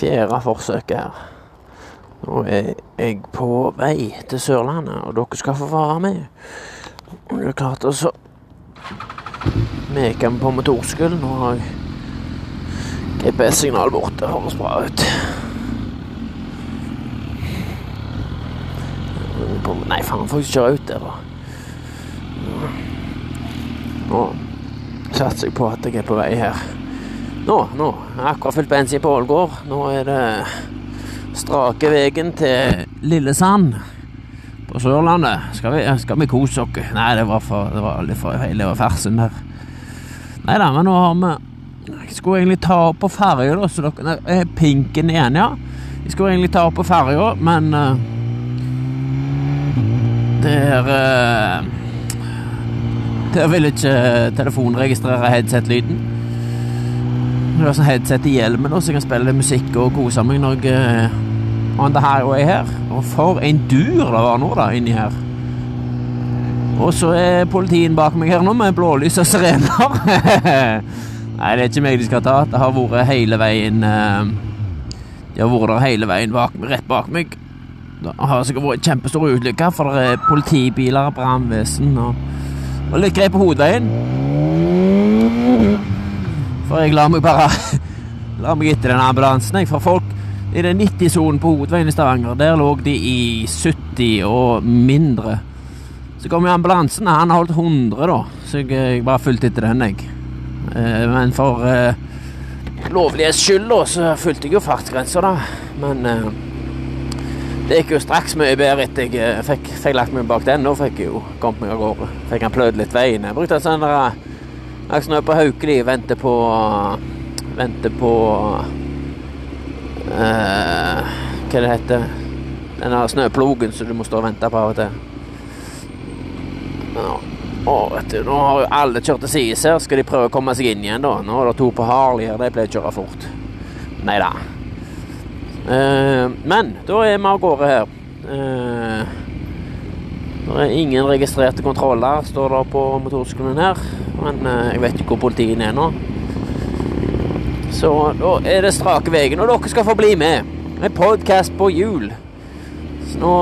Fjerde forsøk her. Nå er jeg på vei til Sørlandet, og dere skal få være med. Det er klart, altså Meke vi på motorsykkel. Nå har jeg GPS-signal borte. Høres bra ut. Nei, faen, får ikke kjøre ut der, da. Nå satser jeg på at jeg er på vei her. Nå, nå. Akkurat fylt bensin på Ålgård. Nå er det strake veien til Lillesand på Sørlandet. Skal vi, skal vi kose oss? Nei, det var for, det var litt for hele fersen der. Nei da, men nå har vi Jeg skulle egentlig ta opp på ferja, da, så dere er Pinken igjen, ja. Jeg skulle egentlig ta opp på ferja, men uh, Der uh, Der vil ikke telefonregistrere headset-lyden. Det har sånn headset i hjelmen, så jeg kan spille musikk og kose meg når jeg uh, her og er her. Og for en dur det var nå, da, inni her. Og så er politien bak meg her nå med blålys og sirener. Nei, det er ikke meg de skal ta. Det har vært hele veien uh, De har vært der hele veien bak, rett bak meg. Det har sikkert vært kjempestor ulykke, for det er politibiler, brannvesen og, og litt greit på hovedveien. For jeg lar meg bare La meg etter den ambulansen, jeg. For folk i den 90-sonen på hovedveien i Stavanger, der lå de i 70 og mindre. Så kom jo ambulansen, han holdt 100, da. Så jeg, jeg bare fulgte etter den, jeg. Eh, men for eh, lovlighets skyld, da, så fulgte jeg jo fartsgrensa, da. Men eh, det gikk jo straks mye bedre etter jeg eh, fikk, fikk lagt meg bak den. Nå fikk jeg jo kommet meg av gårde. Fikk han pløyd litt veien. Jeg brukte en sånn der Jeg snø på Haukeli, venter på Venter på uh, Hva det heter Den der snøplogen som du må stå og vente på av og til. Ja. Å, vet du, nå har jo alle kjørt til sides her. Skal de prøve å komme seg inn igjen, da? Nå er det to på Harley her, de pleier å kjøre fort. Nei da. Uh, men da er vi av gårde her. Uh, det er ingen registrerte kontroller, står det på motorsykkelen her. Men uh, jeg vet ikke hvor politiet er nå. Så da er det strake veien, og dere skal få bli med. Med podkast på jul. Så nå,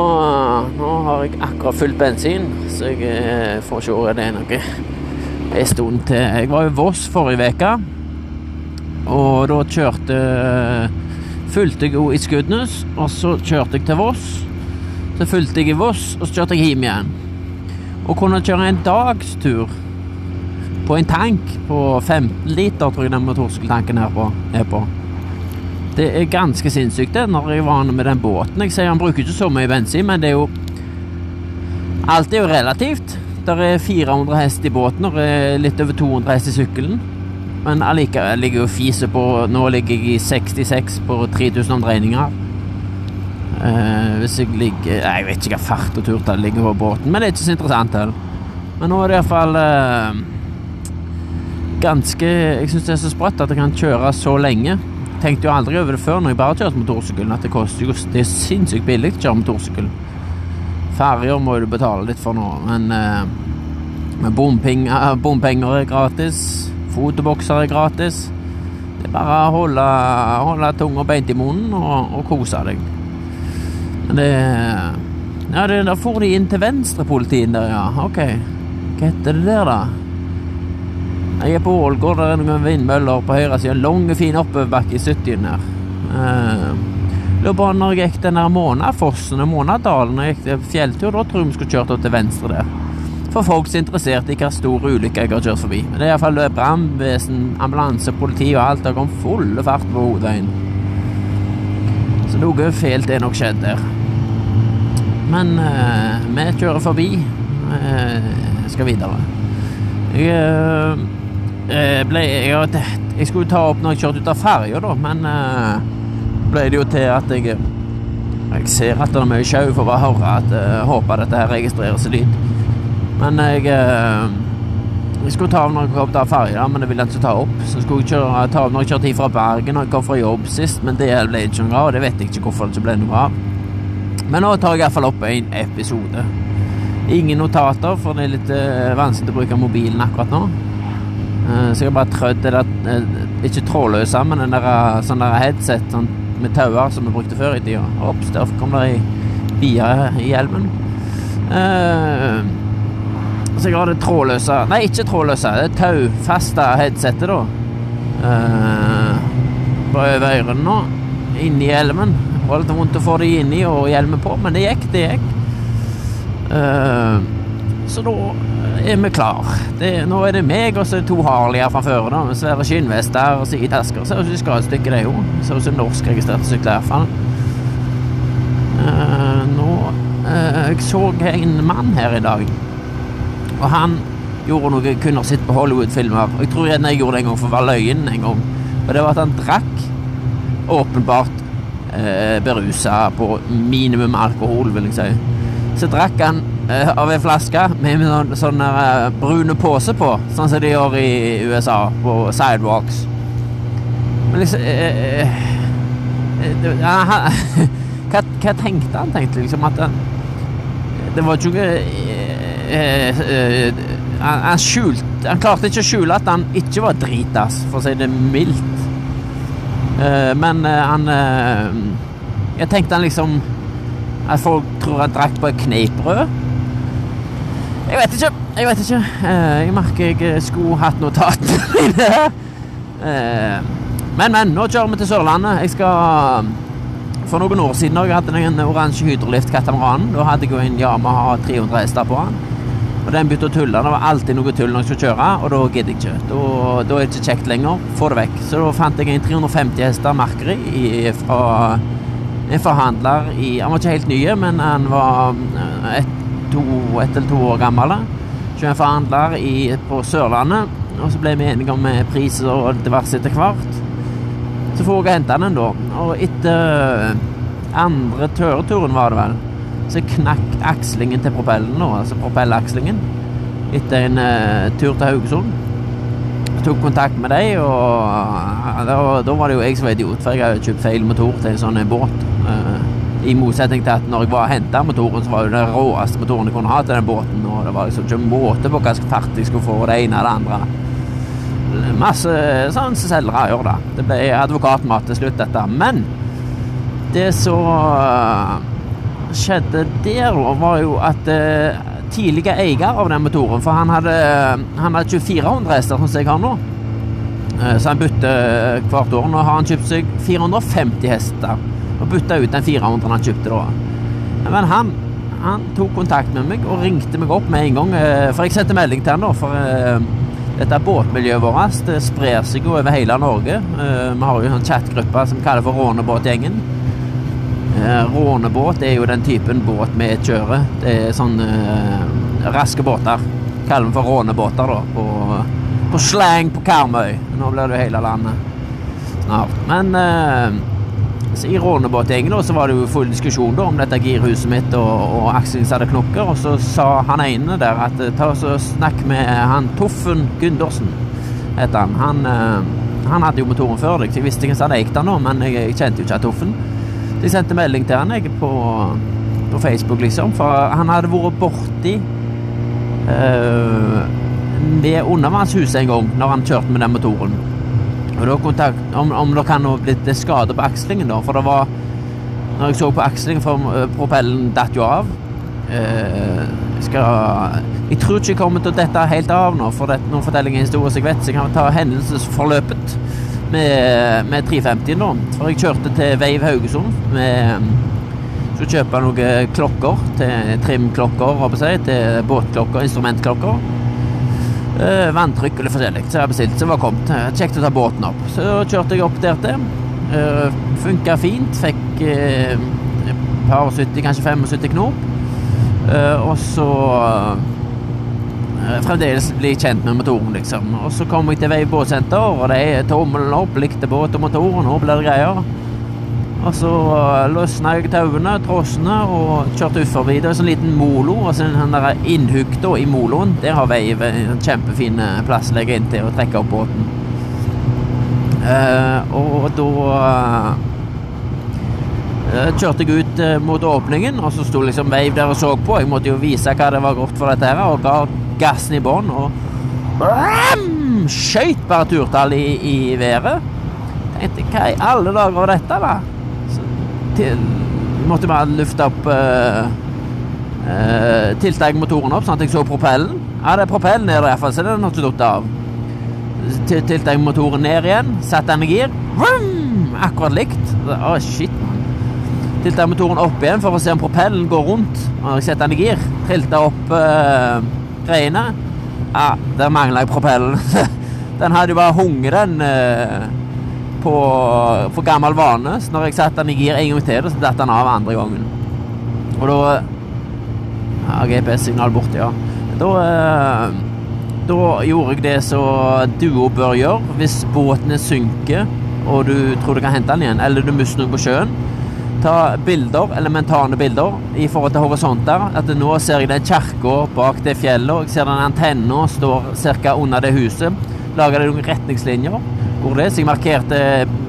nå, har jeg akkurat fylt bensin, så jeg får se om det er noe en stund til. Jeg var i Voss forrige uke, og da kjørte Fulgte jeg henne i Skudenes, og så kjørte jeg til Voss. Så fulgte jeg i Voss, og så kjørte jeg hjem igjen. Å kunne kjøre en dagstur på en tank på 15 liter, tror jeg den motorsykkeltanken her på, er på. Det er ganske sinnssykt, det, når jeg var med den båten. Jeg sier han bruker ikke så mye bensin, men det er jo Alt er jo relativt. Der er 400 hest i båten, og litt over 200 hest i sykkelen. Men allikevel ligger jo fise på Nå ligger jeg i 66 på 3000 omdreininger. Uh, hvis jeg ligger Jeg vet ikke hva fart og turtall ligger på båten, men det er ikke så interessant heller. Men nå er det iallfall uh, ganske Jeg syns det er så sprøtt at jeg kan kjøre så lenge. Tenkte jo aldri over det før når jeg bare kjørte motorsykkelen, at det koster jo Det er sinnssykt billig å kjøre motorsykkel. Ferjer må du betale litt for nå, men uh, bompenger, bompenger er gratis. Fotobokser er gratis. Det er bare å holde, holde tunga beint i munnen og, og kose deg. Det Ja, det, da får de inn til venstrepolitien der, ja. Ok. Hva heter det der, da? Jeg er på Ålgård, der er noen vindmøller på høyre side. Lang, fin oppoverbakke i 70-en her. Uh, Lurer på når jeg gikk den der Månafossen og Månadalen, jeg gikk fjelltur, da tror jeg vi skulle kjørt opp til venstre der. For folk som er interessert i hva store ulykker jeg har kjørt forbi. Men det er iallfall brannvesen, ambulanse, politi og alt har kommet full fart på hovedveien. Så noe fælt er nok skjedd der. Men uh, vi kjører forbi. Uh, skal videre. Jeg uh, ble jeg, jeg, skulle ta opp når jeg kjørte ut av ferja, da, men ble det jo til at jeg Jeg ser at det er mye sjau for å høre at uh, håper dette her registreres i lyd. Men jeg Jeg skulle ta av når jeg kom av ferja, men det ville jeg ikke ta opp. Så skulle jeg kjøre, ta av når jeg kjørte fra Bergen og jeg kom fra jobb sist, men det ble ikke noe av. Det vet jeg ikke hvorfor det ikke ble noe av. Men nå tar jeg iallfall opp en episode. Ingen notater, for det er litt uh, vanskelig å bruke mobilen akkurat nå. Uh, så jeg har bare trødd det ikke trådløse, men den der, sånn der headset sånn, med tauer som vi brukte før i tida. Ops, der kom det ei bie i hjelmen. Uh, så jeg har det trådløse Nei, ikke trådløse. Det er taufaste headsetet, da. Uh, på over ørene nå. Inni hjelmen. Det var litt vondt å få de inni og hjelmen på, men det gikk, det gikk. Uh, så da er vi klar. Det, nå er det meg og så to Harleyer fra før. da, Med svære skinnvester og sidetasker. Ser ut som de skal et stykke, det jo. Ser ut som norskregistrerte sykler, iallfall. Uh, nå uh, Jeg så en mann her i dag. Og han gjorde noe jeg kunne sett på Hollywood-filmer. Jeg tror jeg gjorde det en gang for Valøyen en gang. Og det var at han drakk åpenbart eh, berusa på minimum alkohol, vil jeg si. Så drakk han eh, av ei flaske med sånn, sånn eh, brune pose på, sånn som de gjør i USA, på sidewalks. Men liksom eh, eh, eh han, hva, hva, tenkte han, tenkte liksom? At det, det var ikke noe han, han, skjult, han klarte ikke å skjule at han ikke var dritas, for å si det mildt. Eh, men eh, han eh, Jeg tenkte han liksom At folk tror han drakk på kneippbrød. Jeg vet ikke. Jeg vet ikke. Jeg merker jeg skulle hatt notatene mine men, men. Nå kjører vi til Sørlandet. Jeg skal for noen år siden da jeg hadde en oransje hydrolift-katamaran. Da hadde jeg jo en Yamaha 300 hester på den. Og den begynte å tulle. Det var alltid noe tull når jeg skulle kjøre, og da gidder jeg ikke. Da, da, er det ikke kjekt lenger. Få det vekk. Så da fant jeg en 350 hester Markeri fra en forhandler i Han var ikke helt ny, men han var eh, ett to, et eller to år gammel. Så en forhandler i, på Sørlandet, og så ble vi enige om priser og diverse etter hvert. Så får jeg hente den, da. Og etter andre tørreturen, var det vel så knakk akslingen til propellen, altså propellakslingen, etter en uh, tur til Haugesund. Jeg tok kontakt med dem, og da, da, var det jo jeg som var idiot, for jeg hadde kjøpt feil motor til en sånn båt. Uh, I motsetning til at når jeg var og henta motoren, så var det den råeste motoren jeg kunne ha til den båten. Og det var liksom ikke måte på hva fart jeg skulle få, det ene eller det andre. Masse sånn selgere gjør da. Det ble advokatmat til slutt, dette. Men det så uh, skjedde der, var jo at eh, tidligere eier av den motoren For han hadde, han hadde 2400 hester, som jeg har nå. Eh, så han bytter hvert år. Nå har han kjøpt seg 450 hester. Og bytta ut den 400 han kjøpte da. Men han, han tok kontakt med meg og ringte meg opp med en gang. Eh, for jeg sendte melding til han da. For eh, dette båtmiljøet vårt det sprer seg jo over hele Norge. Eh, vi har jo en chatgruppe som kaller for Rånebåtgjengen. Eh, rånebåt er jo den typen båt vi kjører. Det er sånne uh, raske båter. Kaller dem for rånebåter, da. På, på slang på Karmøy. Nå blir det jo hele landet snart. Men uh, i rånebåtgjengen var det jo full diskusjon da, om dette girhuset mitt og, og Aksels hadde knokker. Og så sa han ene der at ta og snakk med han Toffen Gundersen, heter han. Han, uh, han hadde jo motoren før deg, så jeg visste ikke hvordan han gikk den nå, men jeg, jeg kjente jo ikke Toffen. De sendte melding til han jeg, på, på, Facebook, liksom. For han hadde vært borti uh, ved undervannshuset en gang når han kjørte med den motoren. Og da kontakt, om, om det kan ha blitt skade på akslingen, da. For det var Når jeg så på akslingen, for uh, propellen datt jo av. Uh, skal, jeg tror ikke jeg kommer til å dette helt av nå, for det, nå forteller jeg en historie så jeg vet, så jeg kan ta hendelsesforløpet med, med 350 nå. For jeg kjørte til Veiv Haugesund med så kjøpe noen klokker til trimklokker, jeg, til båtklokker, instrumentklokker. Eh, vanntrykk eller forskjellig Så jeg bestilt, som var kommet. Kjekt å ta båten opp. Så kjørte jeg opp der til. Eh, Funka fint. Fikk eh, par 70, kanskje 75 knop. Eh, og så fremdeles bli kjent med motoren, liksom. Og så kom jeg til Vei båtsenter, og de tommelen opp, likte båt og motor, nå blir det greier. Og så uh, løsna jeg tauene, trossene, og kjørte ut forbi. Det er en sånn liten molo, og så den der innhugg i moloen. Der har Veiv en kjempefin eh, plass å legge inn til å trekke opp båten. Uh, og da uh, kjørte jeg ut mot åpningen, og så sto liksom Veiv der og så på. Jeg måtte jo vise hva det var godt for dette her, og ga gassen i bånn og Vroom, skøyt bare turtall i, i været. Tenkte hva i alle dager var dette, da? Så til, måtte bare lufte opp uh, uh, tiltaksmotoren opp, sånn at jeg så propellen. Ja, det er propellen nede iallfall, så den er ikke datt av. Tiltaksmotoren ned igjen, satte den i gir. Vroom, akkurat likt. Å, oh, shit. Tiltaksmotoren opp igjen for å se om propellen går rundt. Og jeg setter den i gir. Trilte opp uh, greiene. Ja, der mangla jeg propellen. den hadde jo bare hunget, den. Uh, på, for gammel vane. Så når jeg satte den i gir en gang til, så datt den av andre gangen. Og da ja, GPS-signal borte, ja. Da, eh, da gjorde jeg det som du bør gjøre hvis båten synker og du tror du kan hente den igjen, eller du mister noe på sjøen. Ta bilder, elementane bilder i forhold til horisonter. At nå ser jeg den kirka bak det fjellet, jeg ser den antenna står ca. under det huset. Lager det noen retningslinjer hvor det Så jeg markerte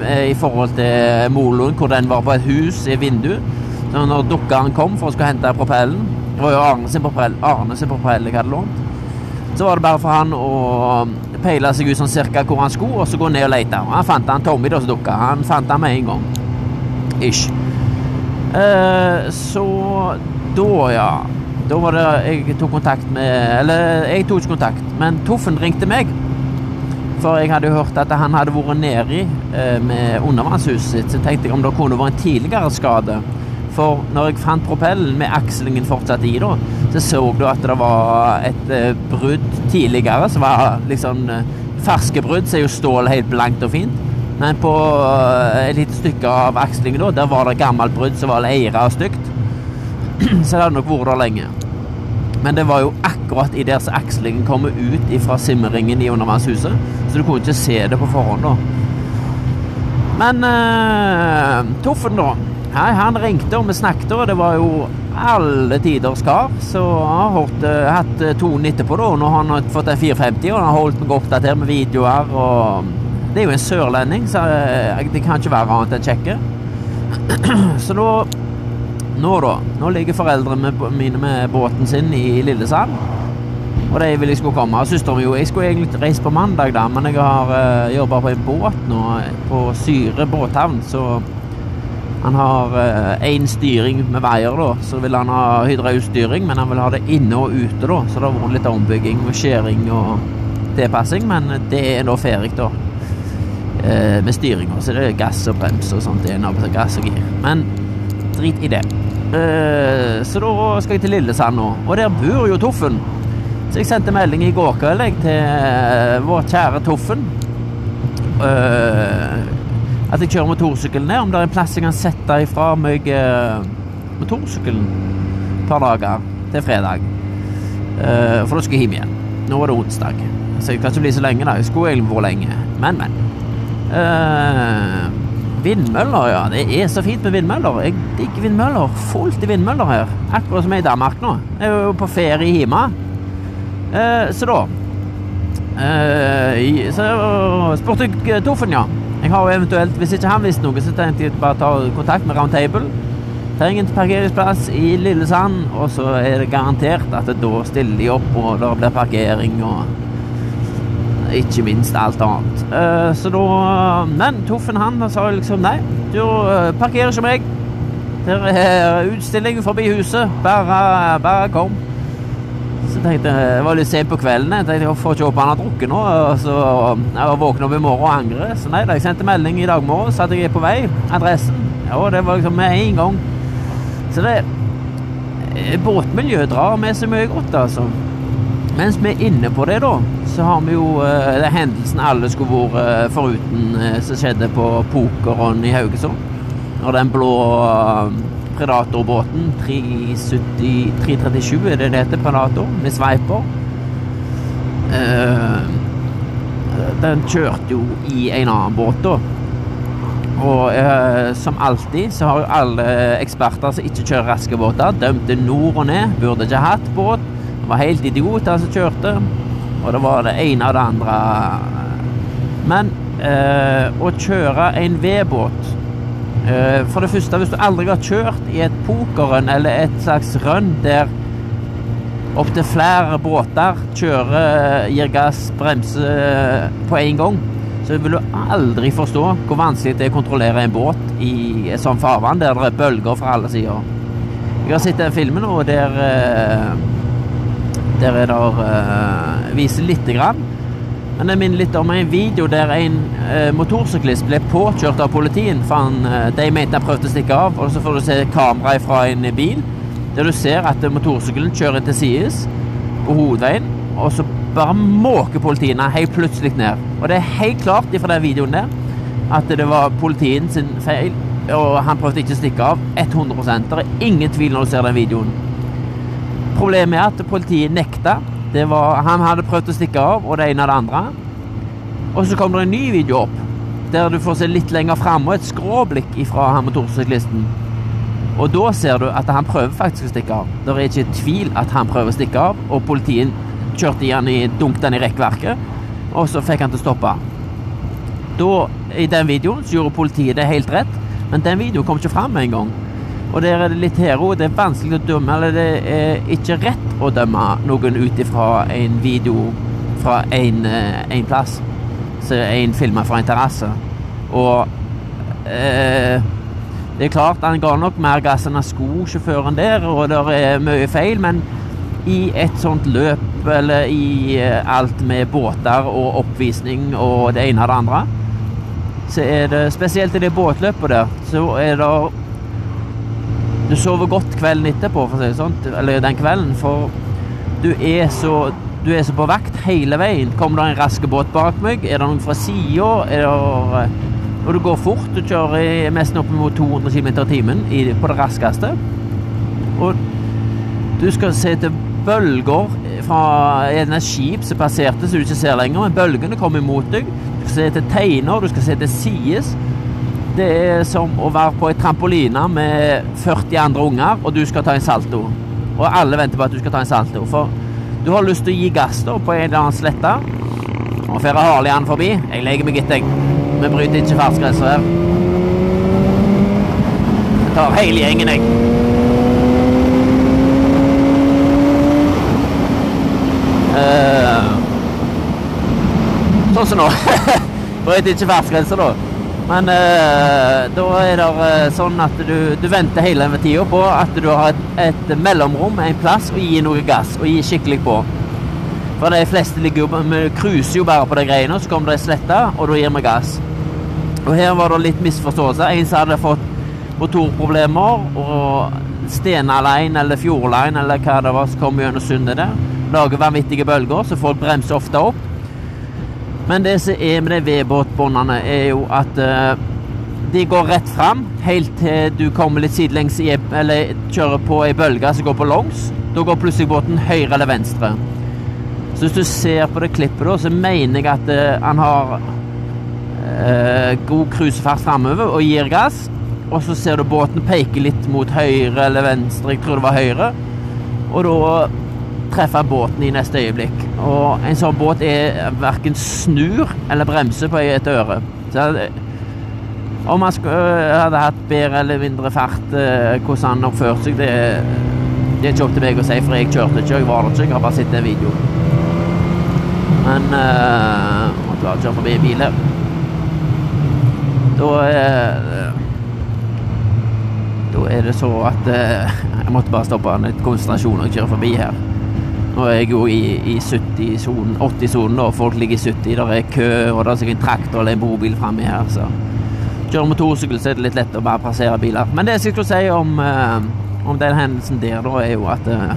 eh, i forhold til moloen hvor den var på et hus i vinduet. Så når dukkeren kom for å skulle hente propellen Det var jo Arne sin propell, Arne sin propell jeg hadde lånt. Så var det bare for han å peile seg ut sånn cirka hvor han skulle, og så gå ned og lete. Og han fant han Tommy da som dukka. Han fant han med en gang. Ish. Eh, så da, ja. Da var det jeg tok kontakt med Eller jeg tok ikke kontakt, men Toffen ringte meg. For jeg hadde hørt at han hadde vært nedi eh, med undervannshuset sitt. Så tenkte jeg om det kunne vært en tidligere skade. For når jeg fant propellen med akslingen fortsatt i, da, så så du at det var et eh, brudd tidligere som var liksom eh, Ferske brudd så er jo stål helt blankt og fint. Men på et lite stykke av akslingen da, der var det gammelt brudd som var leira og stygt. så det hadde nok vært der lenge. Men det var jo akkurat i der akslingen kommer ut fra simmeringen i undervannshuset. Så du kunne ikke se det på forhånd, da. Men eh, Toffen, da. Hei, han ringte, og vi snakket, og det var jo alle tiders kar. Så han har uh, hatt uh, tonen etterpå, da. Nå har han fått en 450, og han har holdt meg oppdatert med videoer. og Det er jo en sørlending, så det kan ikke være annet enn kjekke. så nå Nå, da. Nå ligger foreldrene mine med båten sin i Lillesand. Og de vil jeg skulle komme. Søsteren min Jeg skulle egentlig reise på mandag, da, men jeg har uh, eh, jobba på en båt nå, på Syre båthavn, så han har én uh, styring med veier, da. Så vil han ha hydraulstyring, men han vil ha det inne og ute, da. Så det har vært litt ombygging og skjæring og tilpassing, men det er nå ferdig, da. Uh, med styringa. Så det er gass og brems og sånt. Det er gass og gir. Men drit i det. Eh, så da skal jeg til Lillesand nå, og der bor jo Toffen. Så jeg sendte melding i går kveld til uh, vår kjære Toffen. Eh, at jeg kjører motorsykkelen ned. Om det er en plass jeg kan sette ifra meg uh, motorsykkelen et par dager til fredag. for da skal jeg hjem igjen. Nå er det onsdag, så jeg kan ikke bli så lenge. da Jeg skulle egentlig vært lenge, men, men. Vindmøller, ja. Det er så fint med vindmøller. Jeg digger vindmøller. Fullt i vindmøller her. Akkurat som jeg er i Danmark nå. Jeg er jo på ferie hjemme. Eh, så da eh, Så spurte jeg Toffen, ja. Jeg har jo eventuelt, Hvis ikke han visste noe, så tenkte jeg bare ta kontakt med Roundtable. Trenger en parkeringsplass i Lillesand, og så er det garantert at da stiller de opp, og det blir parkering og ikke minst alt annet. Uh, så da Men Toffen han sa liksom nei, du uh, parkerer ikke meg. Det er utstilling forbi huset. Bare, bare kom. Så tenkte jeg, Det var litt sent på kvelden. Jeg tenkte jeg får ikke håpe han har drukket nå. Så jeg våkner opp i morgen og angre. Så nei da, jeg sendte melding i dag morges at jeg er på vei. Adressen. Ja, det var liksom med en gang. Så det eh, Båtmiljøet drar med så mye godt, altså. Mens vi er inne på det, da, så har vi jo den hendelsen alle skulle vært uh, foruten uh, som skjedde på Pokeron i Haugesund. Når den blå uh, Predatorbåten 370, 337 er det det heter, Predator, med sveiper. Den kjørte jo i en annen båt, da. Og eh, som alltid så har jo alle eksperter som ikke kjører raske båter, dømte nord og ned. Burde ikke hatt båt. Var helt idioter som kjørte. Og det var det ene og det andre. Men uh, å kjøre en V-båt Eh, for det første, hvis du aldri har kjørt i et pokerrønn eller et slags rønn der opptil flere båter kjører, gir gass, bremser på en gang, så vil du aldri forstå hvor vanskelig det er å kontrollere en båt i et sånt farvann der det er bølger fra alle sider. Jeg har sett den filmen, og der Der jeg der uh, Viser lite grann. Men det minner litt om en video der en uh, motorsyklist ble påkjørt av politiet. For han, de mente han prøvde å stikke av, og så får du se kamera fra en bil der du ser at motorsykkelen kjører til sides på hovedveien, og så bare måker politiene helt plutselig ned. Og det er helt klart ifra den videoen der at det var politien sin feil, og han prøvde ikke å stikke av 100 Det er ingen tvil når du ser den videoen. Problemet er at politiet nekta. Var, han hadde prøvd å stikke av, og det ene og det andre. Og så kom det en ny video opp, der du får se litt lenger framme, et skråblikk fra motorsyklisten. Og da ser du at han prøver faktisk å stikke av. Det er ikke tvil at han prøver å stikke av, og politiet kjørte igjen i, dunket han i rekkverket, og så fikk han til å stoppe. Da, I den videoen så gjorde politiet det helt rett, men den videoen kom ikke fram engang. en gang. Og der er det litt her òg. Det er vanskelig å dømme, eller det er ikke rett å dømme noen ut ifra en video fra en, eh, en plass. Så en filmer fra en terrasse. Og eh, det er klart, han ga nok mer gass enn sko-sjåføren der, og det er mye feil, men i et sånt løp, eller i eh, alt med båter og oppvisning og det ene og det andre, så er det spesielt i det båtløpet der, så er det Du sover godt kvelden etterpå, for å si det sånn, eller den kvelden, for du er så du er så på vakt hele veien. Kommer det en rask båt bak meg? Er det noen fra sida? Og du går fort. Du kjører nesten opp mot 200 km i timen på det raskeste. Og du skal se til bølger fra et skip som passerte så du ikke ser lenger, men bølgene kommer imot deg. Du skal se til teiner, du skal se til sides. Det er som å være på ei trampoline med 40 andre unger, og du skal ta en salto. Og alle venter på at du skal ta en salto. For du har lyst til å gi gass da på en eller annen slette. Og får Harley forbi. Jeg legger meg etter. Vi bryter ikke fartsgrenser her. Jeg tar hele gjengen, jeg. Uh, sånn som nå. Bryter ikke fartsgrenser, da. Men eh, da er det uh, sånn at du, du venter hele tida på at du har et, et mellomrom, en plass, og gir noe gass. Og gir skikkelig på. For de fleste ligger jo, vi cruiser jo bare på de greiene, så kommer det sletta, og da gir vi gass. Og her var det litt misforståelse. En som hadde fått motorproblemer og stenalein eller fjordlein eller hva det var som kom gjennom sundet der. Lager vanvittige bølger, så folk bremser ofte opp. Men det som er med de vedbåtbåndene, er jo at uh, de går rett fram helt til du kommer litt sidelengs i, eller kjører på ei bølge som går på langs. Da går plutselig båten høyre eller venstre. Så hvis du ser på det klippet, da, så mener jeg at uh, han har uh, god cruisefart framover og gir gass. Og så ser du båten peke litt mot høyre eller venstre, jeg tror det var høyre. Og da treffer båten i neste øyeblikk. Og en sånn båt er verken snur eller bremser på et øre. Så om han hadde hatt bedre eller mindre fart, eh, hvordan han oppførte seg, det, det, er ikke opp til meg å si, for jeg kjørte ikke, jeg var der ikke, jeg har bare sett en video. Men uh, Måtte bare kjøre forbi bilen. Da eh, Da er det så at eh, jeg måtte bare stoppe en konsentrasjon og kjøre forbi her. Nå er jeg jo i, i 70-sonen, 80-sonen, og folk ligger i 70. Der er kø, og det er sikkert en traktor eller en bobil framme her. så Kjører motorsykkel, så er det litt lett å bare passere biler. Men det jeg skulle si om, eh, om den hendelsen der, da, er jo at eh,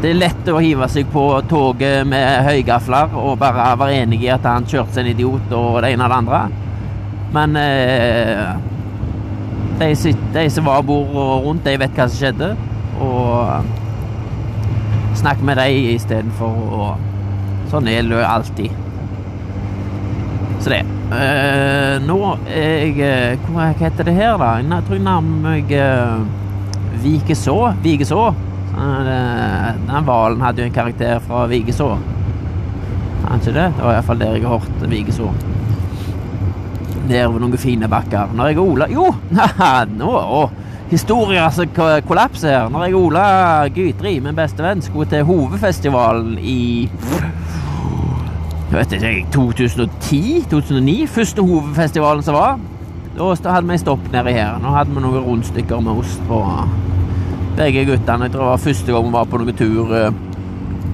det er lett å hive seg på toget med høygafler og bare være enig i at han kjørte seg en idiot og det ene og det andre. Men eh, de, de, som var bord rundt, de vet hva som skjedde. Og snakke med dem istedenfor å Sånn er det alltid. Så det. Uh, nå er jeg eh, Hva heter det her, da? Jeg tror jeg nærmer meg uh, Vikeså. Vigeså. Den hvalen hadde jo en karakter fra Vigeså. Har ikke det? Det var iallfall der jeg har hørt Vigeså. Der var noen fine bakker. Når jeg og Ola Jo! Nå! Historier som kollapser her. Når jeg og Ola Gytri, min beste venn, skulle til hovedfestivalen i jeg vet ikke, 2010-2009, første hovedfestivalen som var. Da hadde vi stopp nedi her. Nå hadde vi noen rundstykker med ost på begge guttene. Jeg tror det var første gang vi var på noen tur uh,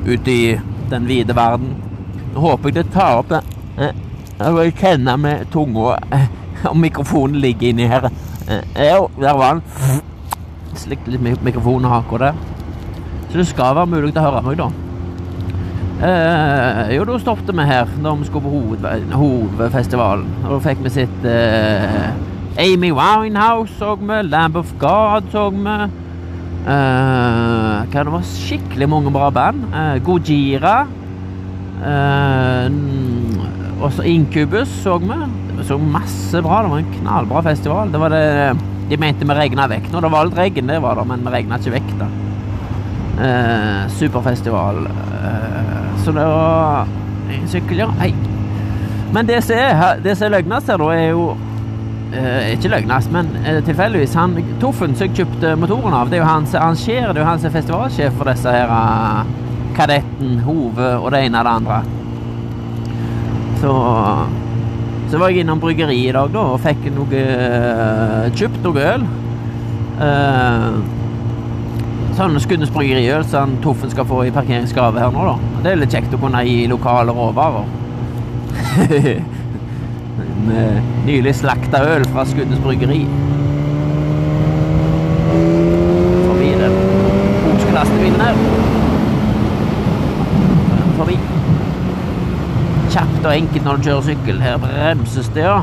ute i den vide verden. Nå håper jeg det tar opp det. Eh, Jeg kjenner med tunga eh, om mikrofonen ligger inni her. Eh, Jo, der var han. Slikte litt mik mikrofonen akkurat der. Så det skal være mulig å høre meg, da. Eh, jo, da stoppet vi her da vi skulle på hoved, hovedfestivalen. Og da fikk vi sitt eh, Amy Winehouse så vi, Lamb of God så vi. Eh, hva det var skikkelig mange bra band. Eh, Gojira. Eh, også Incubus så vi. Så masse bra. Det var en knallbra festival. Det var det De mente vi regna vekk nå. Det var litt regn, det var det, men vi regna ikke vekk, da. Eh, superfestival. Eh, så det var en sykkel, ja. Hei. Men det som er, det som er løgnast her, da, er jo eh, Ikke løgnast, men eh, tilfeldigvis han Toffen som jeg kjøpte motoren av, det er jo han som arrangerer, det er jo han som er festivalsjef for disse her eh, Kadetten, Hove og det ene og det andre. Så Så var jeg innom bryggeriet i dag, da, og fikk noe eh, Kjøpt noe øl. Eh, sånn Skudenes bryggeriøl som Toffen skal få i parkeringsgave her nå, da. Det er litt kjekt å kunne gi lokale råvarer. Med nylig slakta øl fra Skudenes bryggeri. Forbi den polske lastebilen her. Forbi. Kjapt og enkelt når du kjører sykkel. Her bremses det, ja.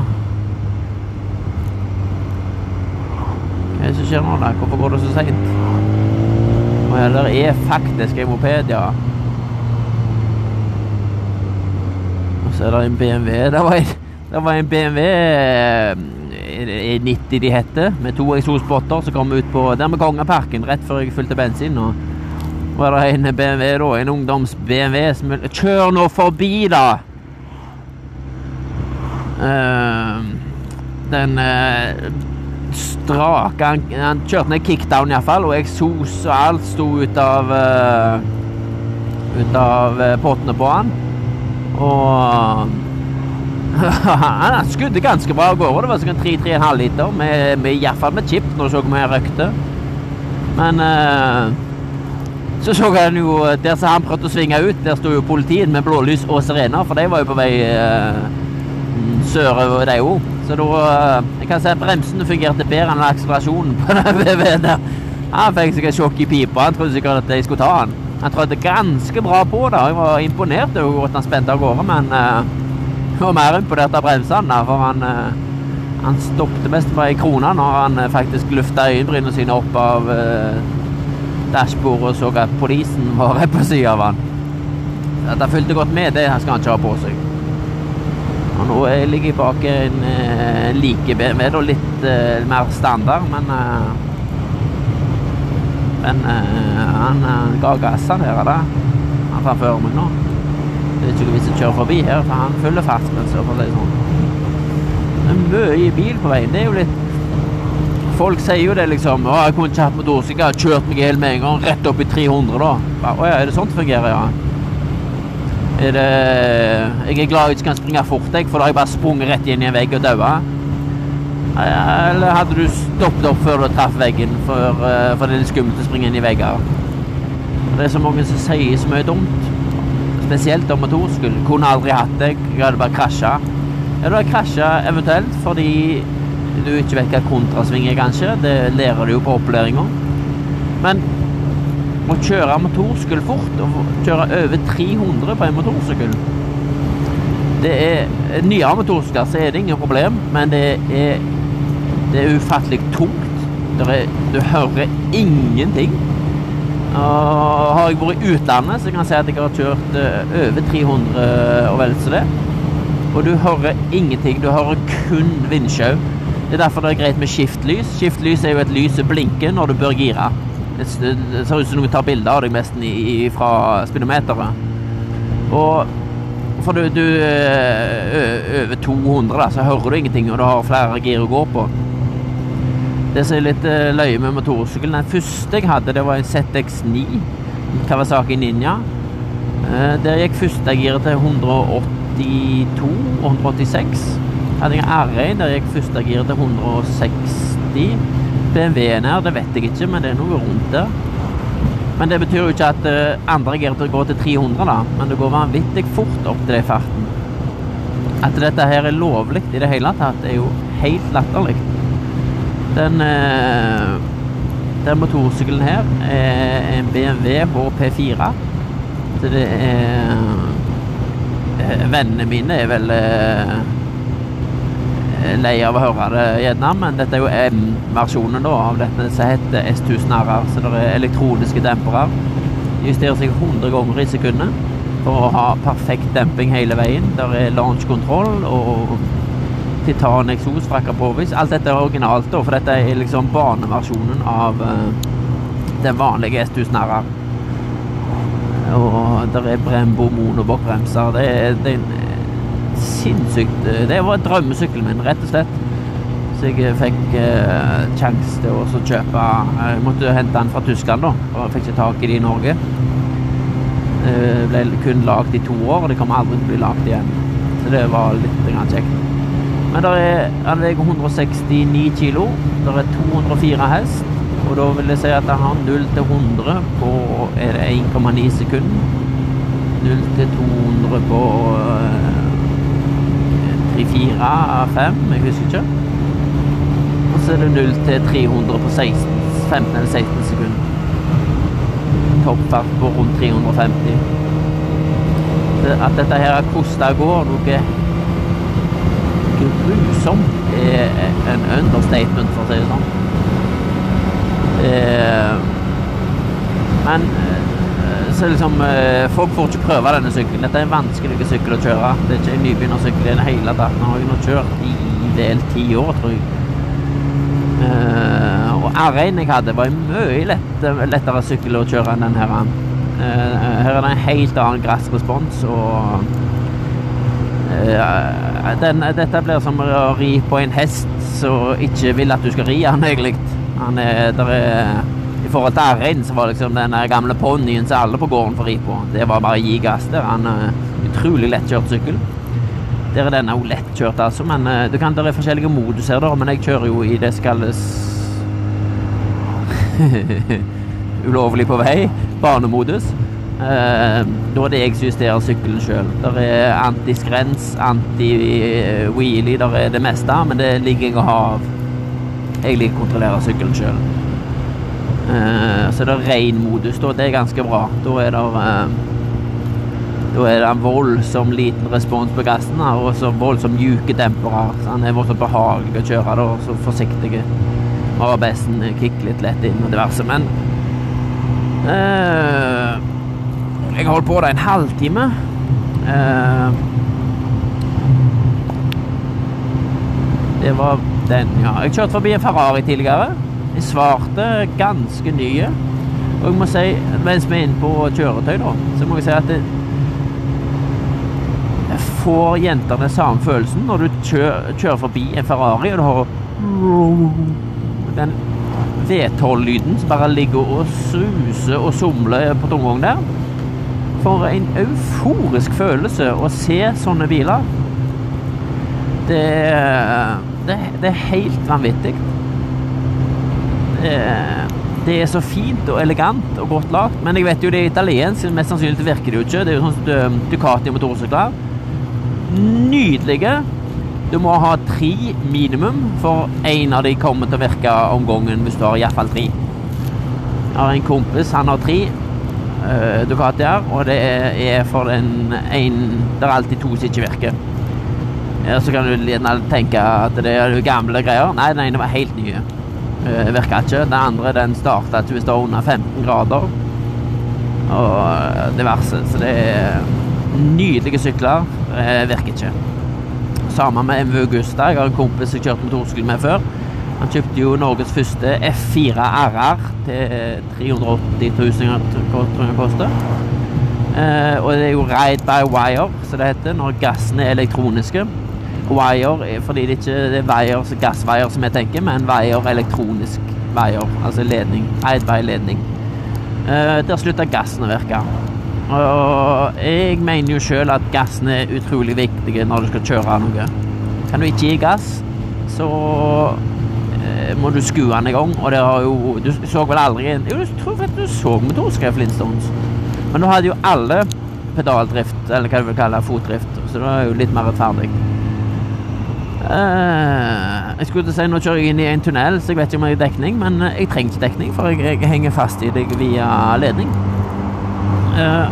Hva er det som skjer nå, da? Hvorfor går det så seint? Å ja, der er faktisk en moped, ja. Og så er det en BMW. Det var en, det var en BMW E90 de heter, med to eksospotter som kom ut på der med Kongeparken rett før jeg fylte bensin. Og var det en BMW da, en ungdoms-BMW som Kjør nå forbi, da! Eh, den eh, strake han, han kjørte ned kickdown iallfall, og eksos og alt sto ut av uh, Ut av pottene på han. Og han skudde ganske bra av gårde. Det var sikkert 3-3,5 liter, med, med, iallfall med chip. når du så vi jeg røykte. Men uh, så så han jo Der som han prøvde å svinge ut, der sto jo politiet med blålys og sirener, for de var jo på vei eh, sørover, de òg. Så da eh, Jeg kan si at bremsene fungerte bedre enn akselerasjonen på VV-en der. Han fikk sikkert sjokk i pipa. Han trodde sikkert at jeg skulle ta han. Han trødde ganske bra på da. Jeg var imponert over at han spente av gårde, men uh, var mer imponert av bremsene, for han uh, han stoppet mest bare i krona når han faktisk lufta øyenbrynene sine opp av eh, dashbordet og så at politien var på sida av han. At han fulgte godt med, det skal han ikke ha på seg. Og nå er ligger jeg bak en uh, like BMW, da litt uh, mer standard, men uh, Men han ga gass, her, da. Han før meg nå. Det er ikke noen vits å kjøre forbi her, for han følger fartsgrensa, for å si sånn. Det er mye bil på veien. Det er jo litt Folk sier jo det, liksom. 'Å, jeg kunne ikke hatt motorsykkel, kjørt meg helt med en gang, rett opp i 300', da. Å ja, er det sånn det fungerer, ja? Er det Jeg er glad jeg ikke kan springe fort, jeg, for da har jeg bare sprunget rett inn i en vegg og daua. Eller hadde du stoppet opp før du traff veggen, for, uh, for det er skummelt å springe inn i vegger? Det er så mange som sier så mye dumt. Spesielt om motorsykkel. Kunne aldri hatt det, jeg hadde bare krasja. Ja, du har krasja eventuelt fordi du ikke vet hva kontrasving er, kanskje. Det lærer du jo på opplæringa. Men å kjøre motorsykkel fort, og kjøre over 300 på en motorsykkel Det er Nyere motorsykler så er det ingen problem, men det er, det er ufattelig tungt. Er, du hører ingenting. Og har jeg vært i utlandet, så kan jeg si at jeg har kjørt uh, over 300 og vel så det. Og du hører ingenting. Du hører kun vindsjau. Det er derfor det er greit med skiftlys. Skiftlys er jo et lys som blinker når du bør gire. Det, ser ut som noen tar bilder av deg i, fra speedometeret. Og for du, du over 200, da, så hører du ingenting, og du har flere gir å gå på. Det som er litt eh, løye med motorsykkelen Den første jeg hadde, det var en ZX9 Kawasaki Ninja. Eh, Der gikk førstegiret til 182 og 186. Hadde jeg R1 der gikk førstegiret til 160. BMW-en her, det vet jeg ikke, men det er noe rundt der. Men det betyr jo ikke at uh, andre å går til 300, da. Men det går vanvittig fort opp til den farten. At dette her er lovlig i det hele tatt, er jo helt latterlig. Den, uh, den motorsykkelen her er en BMW HP4. Så det er uh, Vennene mine er vel lei av å høre det gjerne, men dette er jo M-versjonen av dette som heter S1000RR. Så det er elektroniske dempere. Justerer seg 100 ganger i sekundet for å ha perfekt demping hele veien. Der er launch-kontroll og titan-eksos fra Kapovis. Alt dette er originalt, da, for dette er liksom baneversjonen av uh, den vanlige S1000RR. Og der er Brembo monobokbremser. Det det sinnssykt eh, Det var drømmesykkelen min, rett og slett. Så jeg eh, fikk eh, til å kjøpe Jeg måtte hente den fra Tyskland, da. Og jeg fikk ikke tak i det i Norge. Det ble kun lagd i to år, og det kommer aldri til å bli lagd igjen. Så det var litt kjekt. Men er, han veier 169 kilo. Det er 204 hest. Og da vil jeg si at han har 0 til 100 på er det 1,9 sekunder. 0 til 200 på i fire av fem, jeg husker ikke. Og så er det 0 til 300 på 16, 15 eller 16 sekunder. Toppfart på rundt 350. At dette her har kosta går noe grusomt, er en understatement, for å si det sånn. Eh, men så liksom eh, Folk får ikke prøve denne sykkelen. Dette er en vanskelig sykkel å kjøre. Det er ikke en nybegynnersykkel i det hele tatt. Den har jeg nå kjørt i vel ti år, tror jeg. Uh, og R1 jeg hadde, var en mye lett, lettere sykkel å kjøre enn den her. Uh, her er det en helt annen gressrespons, og uh, den, dette blir som å ri på en hest som ikke vil at du skal ri han egentlig. Han er, der er forhold til R1 så var liksom den gamle ponnien som alle på gården får ri på. Det var bare å gi gass der. Han er utrolig lettkjørt sykkel. Der er denne lettkjørt, altså, men uh, det, kan, det er forskjellige moduser, da. Men jeg kjører jo i det som kalles ulovlig på vei, banemodus. Uh, da er det jeg som justerer sykkelen sjøl. Der er antiskrens, anti-wheelie, der er det meste, men det ligger jeg og har Jeg liker å kontrollere sykkelen sjøl. Uh, så det er ren modus, da. Det er ganske bra. Da er det uh, Da er det en voldsom liten respons på gassen og så voldsomt mjuke dempere. Så han er voldsomt behagelig å kjøre, da, så forsiktig. ABS-en kicker litt lett inn og diverse. Men uh, Jeg holdt på det en halvtime. det var den, ja. Jeg kjørte forbi en Ferrari tidligere. Jeg svarte ganske nye. Og jeg må si, mens vi er inne på kjøretøy, da, så må jeg si at det, får jentene samme følelsen når du kjører, kjører forbi en Ferrari, og du har den V12-lyden som bare ligger og suser og somler på tomgang der. For en euforisk følelse å se sånne biler. Det, det, det er helt vanvittig. Eh, det er så fint og elegant og godt lagd. Men jeg vet jo det er italiensk, mest sannsynlig virker det jo ikke. Det er jo sånn um, Ducati-motorsykler. Nydelige. Du må ha tre minimum, for én av de kommer til å virke om gangen hvis du har iallfall tre. Jeg har en kompis, han har tre uh, Ducatier, og det er for den ene Det er alltid to som ikke virker. Ja, så kan du tenke at det er gamle greier. Nei, den ene var helt nye. Uh, virka ikke. Den andre den starta ikke hvis det var under 15 grader. Og eh, diverse. Så det er nydelige sykler. Uh, virker ikke. Sammen med MV Augusta. Jeg har en kompis jeg kjørte motorsykkel med før. Han kjøpte jo Norges første F4 RR til 380 000, tror jeg det koster. Og det er jo ride by wire, som det heter, når gassene er elektroniske. Wire fordi det ikke er wire, gassveier som jeg tenker, men wire elektronisk wire, altså ledning. Eidveiledning. Uh, der slutta gassen å virke. Og jeg mener jo sjøl at gassen er utrolig viktig når du skal kjøre noe. Kan du ikke gi gass, så uh, må du skue den i gang, og det har jo Du så vel aldri en Jo, jeg tror faktisk du så motorskrev Flintstones. Men nå hadde jo alle pedaldrift, eller hva du vil kalle fotdrift, så det var jo litt mer rettferdig. Uh, jeg skulle til å si Nå kjører jeg inn i en tunnel, så jeg vet ikke om jeg har dekning, men jeg trenger ikke dekning, for jeg, jeg henger fast i deg via ledning. Uh,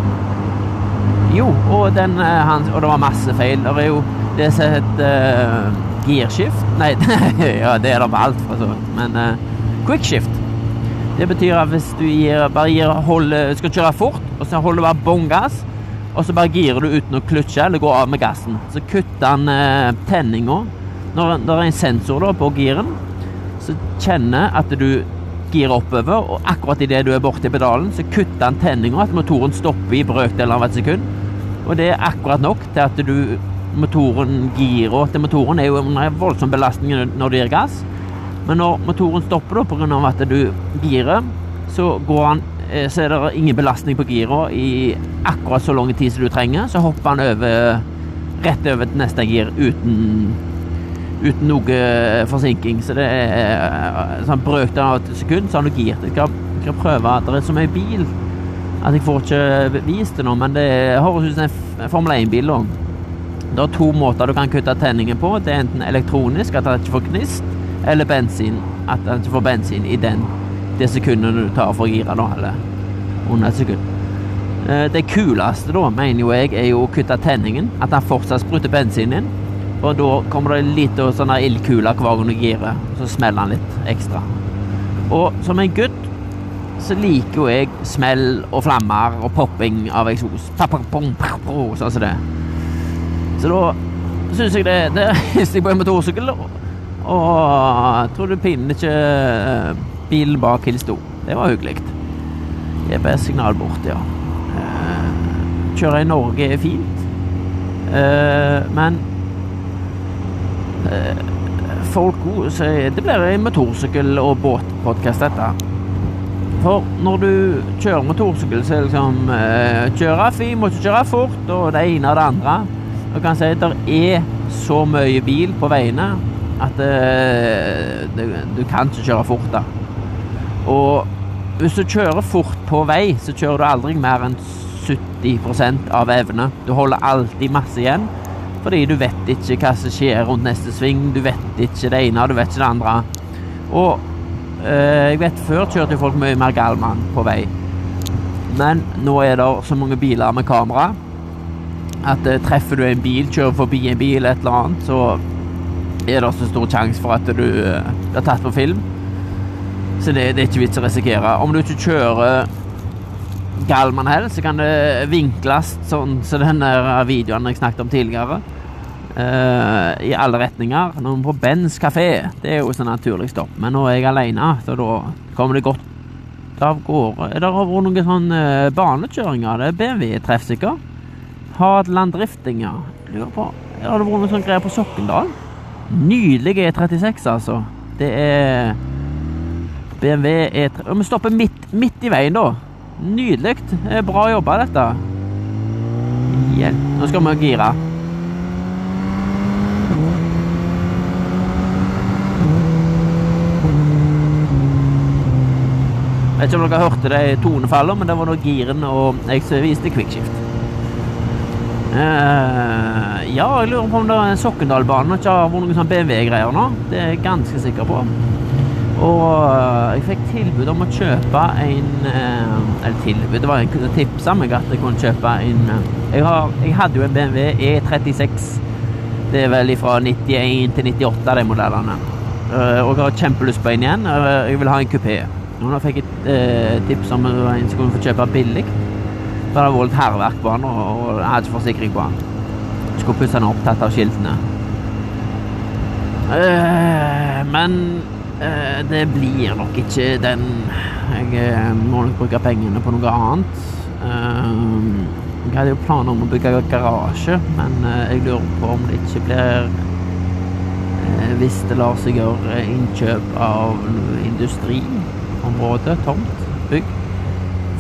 jo, og den uh, han, Og det var masse feil. Det er jo det som heter girskift Nei, ja, det er det med alt, for så vidt. Men quickshift. Det betyr at hvis du gir, bare gir, holder, skal kjøre fort, og så holder du bare bånn gass, og så bare girer du uten å klutsje eller gå av med gassen, så kutter han eh, tenninga når det er en sensor da, på giren så kjenner at du girer oppover, og akkurat idet du er borti pedalen, så kutter han tenninga, at motoren stopper i brøkdelen av et sekund. Og det er akkurat nok til at du motoren girer til motoren er jo en voldsom belastning når du gir gass. Men når motoren stopper da pga. at du girer, så, han, eh, så er det ingen belastning på gira i akkurat så lang tid som du trenger. Så hopper han over, rett over til neste gir uten uten noe forsinking. Så det er sånn brøkdel av et sekund, så har du girt. Jeg skal, prøve. Det er så mye bil at jeg får ikke vist det nå, men det høres ut som en Formel 1-bil. Det er to måter du kan kutte tenningen på. Det er enten elektronisk, at den ikke får gnist, eller bensin, at den ikke får bensin i den, det sekundet du tar for å gire, da, eller under et sekund. Eh, det kuleste, da, mener jo jeg, er jo å kutte tenningen. At den fortsatt spruter bensin inn. Og da kommer det litt sånn ildkule hver gang du girer, så smeller den litt ekstra. Og som en gutt så liker jo jeg smell og flammer og popping av eksos. Sånn som det. Så da syns jeg det, det hilste jeg på en motorsykkel, og tror du pinner ikke eh, bilen bak hilste Det var hyggelig. GPS-signal bort, ja. Eh, kjøre i Norge er fint, eh, men folk så det blir en motorsykkel- og båtpodkast, dette. For når du kjører motorsykkel, så er det liksom eh, Kjøre fint, må ikke kjøre fort, og det ene og det andre. Du kan si at det er så mye bil på veiene at eh, det, du kan ikke kjøre fort da. Og hvis du kjører fort på vei, så kjører du aldri mer enn 70% av evne. Du holder alltid masse igjen. Fordi du vet ikke hva som skjer rundt neste sving. Du vet ikke det ene, du vet ikke det andre. Og eh, jeg vet før kjørte folk mye mer galmann på vei. Men nå er det så mange biler med kamera at eh, treffer du en bil, kjører forbi en bil, et eller annet, så er det så stor sjanse for at du blir tatt på film. Så det, det er ikke vits å risikere. Om du ikke kjører gal man helst, så kan det vinkles sånn som så den videoen jeg snakket om tidligere. Uh, I alle retninger. Når vi på Bens kafé, det er jo sånn naturlig stopp. Men nå er jeg alene, så da kommer det godt av gårde. Det det vært noen sånne uh, banekjøringer? Det er BMW treffsikker. Hadeland driftinger. Lurer på Har det vært noen sånne greier på Sokndal? Nydelig E36, altså. Det er BMW E3 Vi stopper midt, midt i veien, da. Nydelig. Bra jobba, dette. Hjelp. Nå skal vi gire. Jeg vet ikke om dere hørte det i tonefallet, men det var nå giren og jeg viste quickshift. Uh, ja, jeg lurer på om det er Sokkendalbanen og ikke har vært noen sånn BMW-greier nå. Det er jeg ganske sikker på. Og eh, jeg fikk tilbud om å kjøpe en eh, Eller tilbud, det var en tipsa meg at jeg kunne kjøpe en eh, jeg, har, jeg hadde jo en BMW E36. Det er vel fra 91 til 98, de modellene. Og jeg har kjempelyst på en igjen. Jeg vil ha en kupé. Nå fikk jeg tips om en som kunne få kjøpe billig. For det hadde vært hærverk på den, og jeg hadde ikke forsikring på den. Skulle pusse den opp, tatt av skiltene. Men det blir nok ikke den Jeg eh, må nok bruke pengene på noe annet. Eh, jeg hadde jo planer om å bygge garasje, men jeg lurer på om det ikke blir eh, hvis det lar seg gjøre innkjøp av industriområde, tomt, bygg,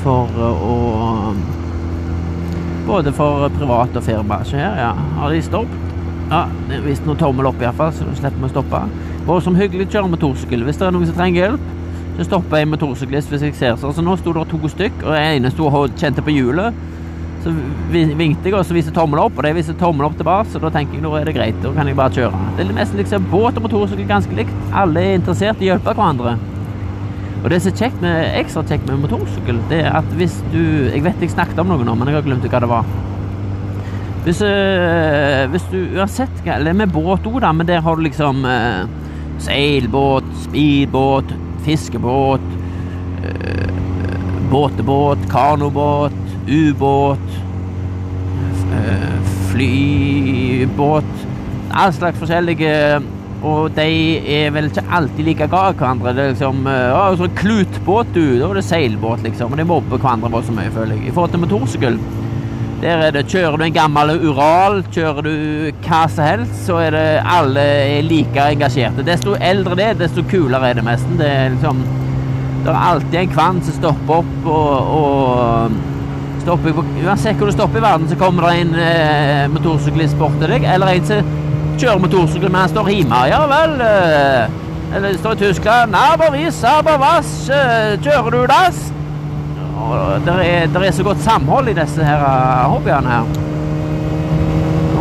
for å Både for privat og firma. Så her, ja. Har de stoppet? Ja, visst noe tommel opp iallfall, så slipper vi å stoppe. Og som hyggelig kjører motorsykkel. Hvis det er noen som trenger hjelp, så stopper jeg en motorsyklist hvis jeg ser sånn. Så nå sto det to stykk, og den ene sto og kjente på hjulet. Så vinkte jeg, og så viste tommel opp, og de viste tommel opp tilbake, så da tenker jeg nå er det greit, da kan jeg bare kjøre. Det er nesten liksom båt og motorsykkel ganske likt. Alle er interessert i å hjelpe hverandre. Og det som er kjekt med, ekstra kjekt med motorsykkel, det er at hvis du Jeg vet jeg snakket om noe nå, men jeg har glemt hva det var. Hvis, øh, hvis du uansett Eller med båt òg, da, men der har du liksom øh, seilbåt, speedbåt, fiskebåt, øh, båtebåt, kanobåt, ubåt, flybåt All slags forskjellige og de er vel ikke alltid like glad i hverandre. Det er liksom å, sånn klutbåt, du. Da er det seilbåt, liksom. Og de mobber hverandre bare så mye, føler jeg. I forhold til motorsykkel der er det, Kjører du en gammel Ural, kjører du hva som helst, så er det alle er like engasjerte. Desto eldre det er, desto kulere er det nesten. Det er liksom Det er alltid en kvann som stopper opp og, og stopper på, Uansett hvor du stopper i verden, så kommer det en eh, motorsyklist bort til deg, eller en som kjører motorsykkel, men han står hjemme. Ja vel. Eh, eller står i Tyskland. Abervis, abervass. Eh, kjører du dass? Det er, der er så godt samhold i disse her eh, hobbyene her.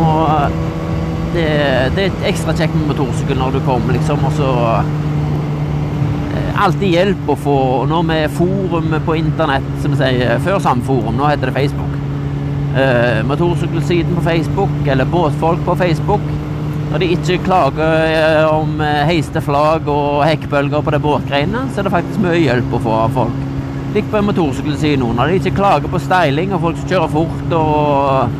Og det, det er ekstra kjekt med motorsykkel når du kommer, liksom, og så Alltid hjelp å få. Nå med forum på internett, som vi sier. Før Samforum, nå heter det Facebook. Eh, motorsykkelsiden på Facebook, eller båtfolk på Facebook. Når de ikke klager eh, om eh, heiste flagg og hekkbølger på de båtgreiene, så er det faktisk mye hjelp å få av folk. Lik på en motorsykkel nå. Når de ikke klager på steiling og folk som kjører fort og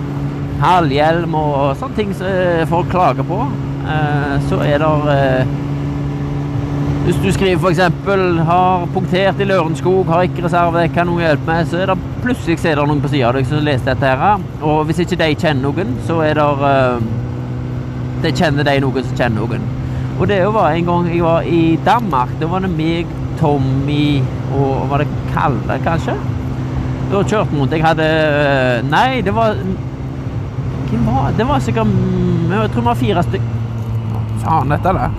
halvhjelm og sånne ting som eh, folk klager på, så er det Hvis du skriver f.eks. 'har punktert i Lørenskog, har ikke reservedekk, kan noen hjelpe meg', så er det plutselig er det noen på sida av deg som leser dette her. Og hvis ikke de kjenner noen, så er det det kjenner de noen som kjenner noen. Og det var en gang jeg var i Danmark. Da var det meg, Tommy og Var det Kalle, kanskje? Da kjørte vi rundt. Jeg hadde Nei, det var Hvem var det? var sikkert Jeg tror vi var fire stykker. Faen, dette er det.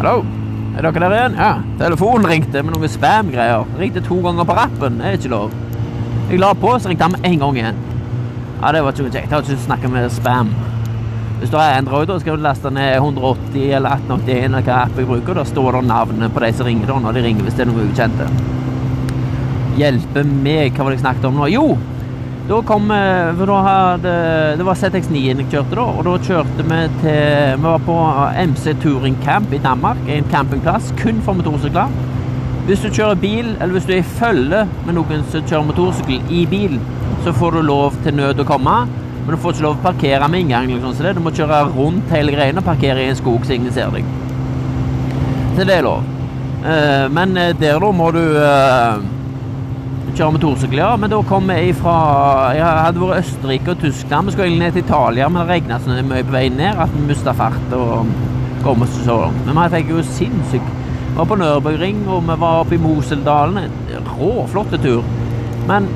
Hallo? Er dere der igjen? Ja. Telefonen ringte med noen spam-greier. Ringte to ganger på rappen. Det er ikke lov. Jeg la på, så ringte han med en gang igjen. Ja, Det var ikke kjekt. Jeg har ikke snakket med spam. Hvis du har Android, skal du laste ned 180 eller 1881 eller hva app jeg bruker. Da står det navnet på de som ringer da, når de ringer hvis det er noen ukjente. Hjelpe meg, hva var det jeg snakket om nå? Jo! Da kom for da hadde, Det var ZX9 jeg kjørte da, og da kjørte vi til Vi var på MC Touring Camp i Danmark, en campingplass kun for motorsykler. Hvis du kjører bil, eller hvis du er i følge med noen som kjører motorsykkel i bil, så får du lov til nød å komme, men du får ikke lov å parkere med inngang. Liksom, så det. Du må kjøre rundt hele greiene og parkere i en skog så ingen ser deg. Så det er lov. Eh, men eh, der da må du kjøre torsykkel, ja. Men da kom jeg fra Jeg hadde vært Østerrike og Tyskland. Vi skulle ned til Italia, men det regna så mye på vei ned at vi mista fart og kom oss så langt. Men vi fikk jo sinnssykt Vi var på Nürburgring, og vi var oppe i Moseldalen. Råflotte tur. Men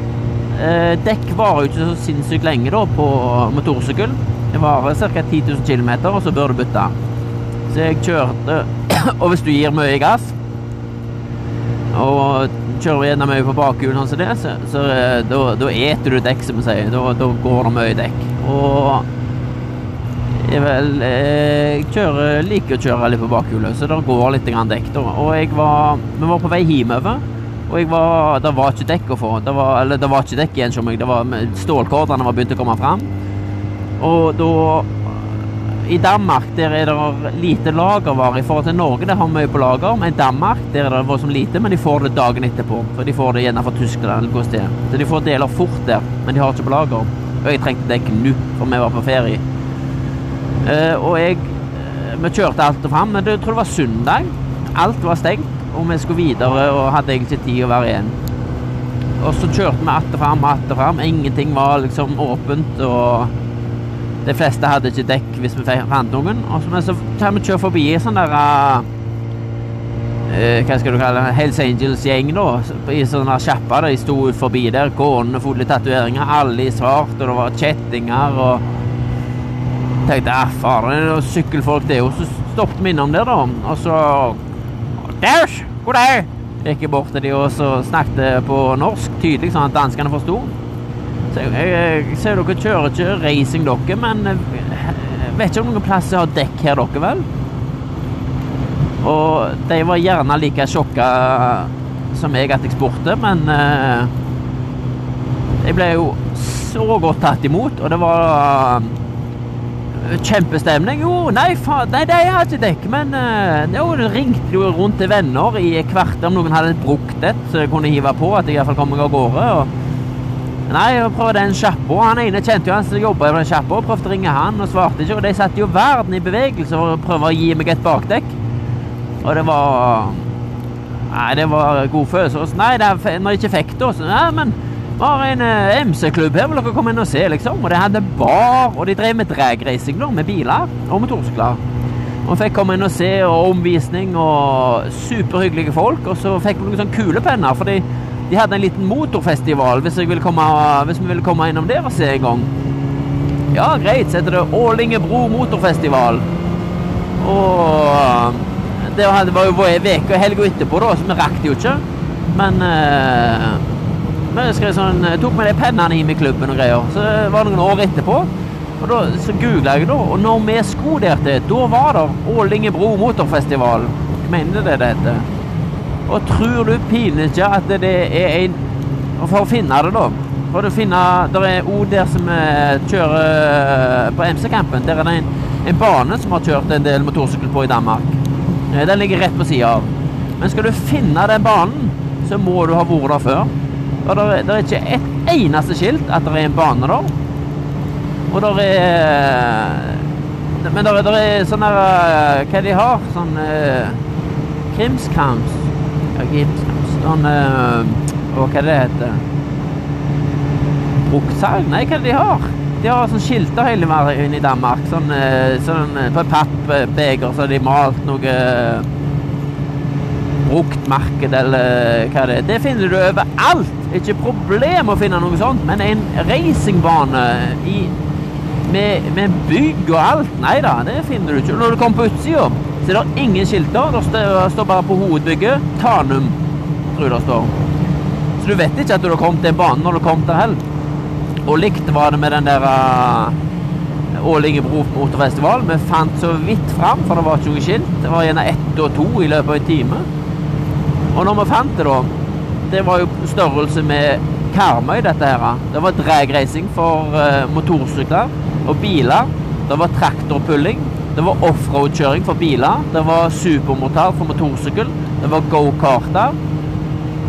eh, dekk varer jo ikke så sinnssykt lenge da på motorsykkel. Det varer ca. 10 000 km, og så bør du bytte. Så jeg kjørte Og hvis du gir mye gass og kjører vi gjerne mye på bakhjulet, sånn det, så, så eh, da, eter du dekk, som vi sier. Da, da, går det mye dekk. Og jeg vel eh, Jeg kjører, liker å kjøre litt på bakhjulet, så det går litt dekk. da. Og jeg var Vi var på vei hjemover, og jeg var, det var ikke dekk å få. Det var, eller det var ikke dekk igjen som meg. Stålkordene var begynt å komme fram. Og da i Danmark der er det lite lagervare i forhold til Norge. Der har vi mye på lager, men i Danmark der er det voldsomt lite, men de får det dagen etterpå. For de får det gjerne fra Tyskland eller noe sted. Så de får deler fort der, men de har ikke på lager. Og jeg trengte dekk nå, for vi var på ferie. Uh, og jeg Vi kjørte alt og fram, men jeg tror det var søndag. alt var stengt, og vi skulle videre og hadde egentlig ikke tid å være igjen. Og så kjørte vi att og fram att og fram. Ingenting var liksom åpent, og de fleste hadde ikke dekk hvis vi fant noen. Og så, men så tar vi kjøre forbi en sånn der uh, Hva skal du kalle det? Hells Angels-gjeng, da. I sånne sjapper. De sto forbi der, gående fulle tatoveringer. Alle i svart, og det var kjettinger og tenkte ah, fader, det er sykkelfolk det. Og så stoppet vi innom der, da. Og så Daus! God dag! Gikk jeg bort til de og så snakket på norsk tydelig, sånn at danskene forsto. Så jeg, jeg, ser dere kjører ikke racing, dere, men jeg vet ikke om noen plass har dekk her, dere, vel? Og de var gjerne like sjokka som jeg at jeg spurte, men uh, jeg ble jo så godt tatt imot, og det var uh, kjempestemning. Jo, nei, faen, nei, de har ikke dekk, men uh, jo, det ringte jo rundt til venner i kvarter om noen hadde brukt et, så jeg kunne hive på at jeg iallfall kom meg av gårde. og Nei, jeg prøvde en sjappa. Han ene kjente jo han som jobba i den sjappa, prøvde å ringe han, og svarte ikke. Og de satte jo verden i bevegelse for å prøve å gi meg et bakdekk. Og det var Nei, det var god følelse. Nei, det når jeg ikke fikk det, så Nei, men vi har en uh, MC-klubb her, vil dere komme inn og se, liksom? Og de hadde bar, og de drev med dragracing, med biler og motorsykler. Og fikk komme inn og se, og omvisning, og superhyggelige folk. Og så fikk vi noen sånne kulepenner, fordi de hadde en liten motorfestival hvis, jeg ville komme, hvis vi ville komme innom der og se en gang. Ja, greit, så heter det Ålingebro motorfestival. Og det var jo ei uke og helga etterpå, da, så vi rakk det jo ikke. Men eh, vi sånn, tok med de pennene inn i klubben og greier. Så var det noen år etterpå. Og da, Så googla jeg, da, og når vi skoderte, da var det Ålingebro motorfestival. Jeg mener det det heter. Og tror du pinlig ikke at det er en For å finne det, da For å finne Det er òg der som vi kjører på MC-campen. Der er det en, en, bane som har kjørt en del motorsykkel på i Danmark. Den ligger rett på sida av. Men skal du finne den banen, så må du ha vært der før. Og det er, er, ikke et eneste skilt at det er en bane der. Og det er Men det er, er sånn der Hva de har? Sånn eh, krimskrams Sånn Hva er det heter Bruktsalg? Nei, hva er det de har? De har sånn skilter hele veien i Danmark. Sånn, uh, sånn på et pappbeger så har de malt noe bruktmarked eller hva det er. Det finner du overalt. Ikke problem å finne noe sånt, men en racingbane i, med, med bygg og alt Nei da, det finner du ikke. Når du kommer på utsida så det er ingen skilter. Det står bare på hovedbygget Tanum, tror det står. Så du vet ikke at du har kommet til en bane når du kom til heller. Og likt var det med den der uh, Ålingebro motorfestival. Vi fant så vidt fram, for det var ikke noe skilt. Det var gjerne ett og to i løpet av en time. Og når vi fant det, da Det var jo størrelse med Karmøy, dette her. Det var dragracing for uh, motorsykler og biler. Det var traktorpulling. Det var offroad-kjøring for biler. Det var supermotor for motorsykkel. Det var go-karter.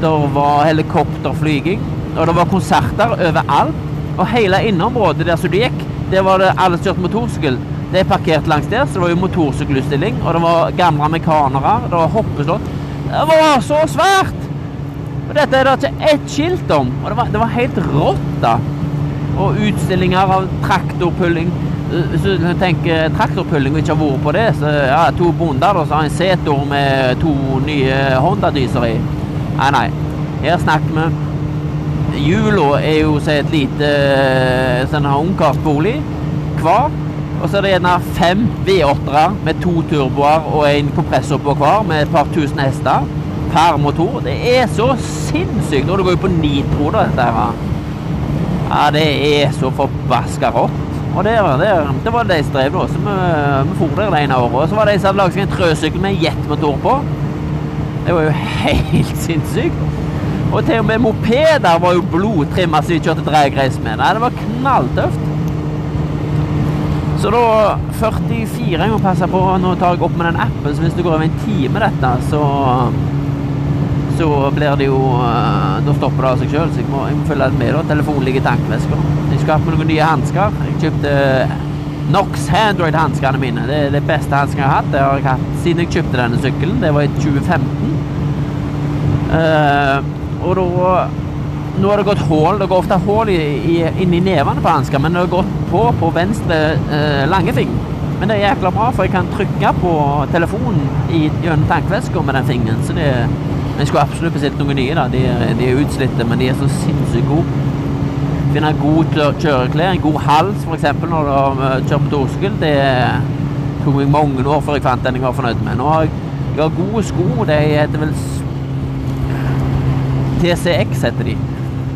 Det var helikopterflyging. Og det var konserter overalt. Og hele inneområdet der som du gikk, det var det alle kjørte motorsykkel. Det er parkert langs der, så det var jo motorsykkelutstilling. Og det var gamle amerikanere. Det var hoppeslott. Det var så svært! Og dette er det ikke ett skilt om. Og det var, det var helt rått, da. Og utstillinger av traktorpulling. Hvis du tenker traktorpulling og ikke har vært på det, så ja, to bonder og så har en setor med to nye Honda-dyser i. Nei, nei. Her snakker vi Hjula er jo så et lite sånn ungkarsbolig hver. Og så er det gjerne fem V8-ere med to turboer og en kompressor på hver med et par tusen hester per motor. Det er så sinnssykt! Og det går jo på nitro, da, dette her. Ja, det er så forbaska rått. Og der, der, det var det de strev da. Så vi, vi for der det ene året. Og så var det de som hadde laget seg en trøsykkel med jetmotor på. Det var jo helt sinnssykt. Og til og med mopeder var jo blodtrimma som vi kjørte dragrace med. Nei, det var knalltøft. Så da 44 Jeg må passe på, nå tar jeg opp med den appen, så hvis det går over en time dette, så så blir det jo eh, Da stopper det av seg sjøl, så jeg må, jeg må følge med. da. Telefonen ligger i tankveska. Jeg skal ha på noen nye hansker. Jeg kjøpte Nox Handroid-hanskene mine. Det er det beste hanskene jeg har hatt. Det har jeg hatt siden jeg kjøpte denne sykkelen. Det var i 2015. Uh, og da Nå har det gått hull. Det går ofte hull inni nevene på hansker, men det har gått på på venstre uh, langefing. Men det er jækla bra, for jeg kan trykke på telefonen i, gjennom tankveska med den fingeren. Så det Jeg skulle absolutt bestilt noen nye. da. De, er- de er utslitte, men de er så sinnssykt gode. Finne god kjø- kjøreklær, en god hals f.eks. når du eh, kjørt på Torskild. Det tok meg mange år før jeg fant den jeg var fornøyd med. Nå har jeg, jeg har gode sko. De heter vel TCX, heter de.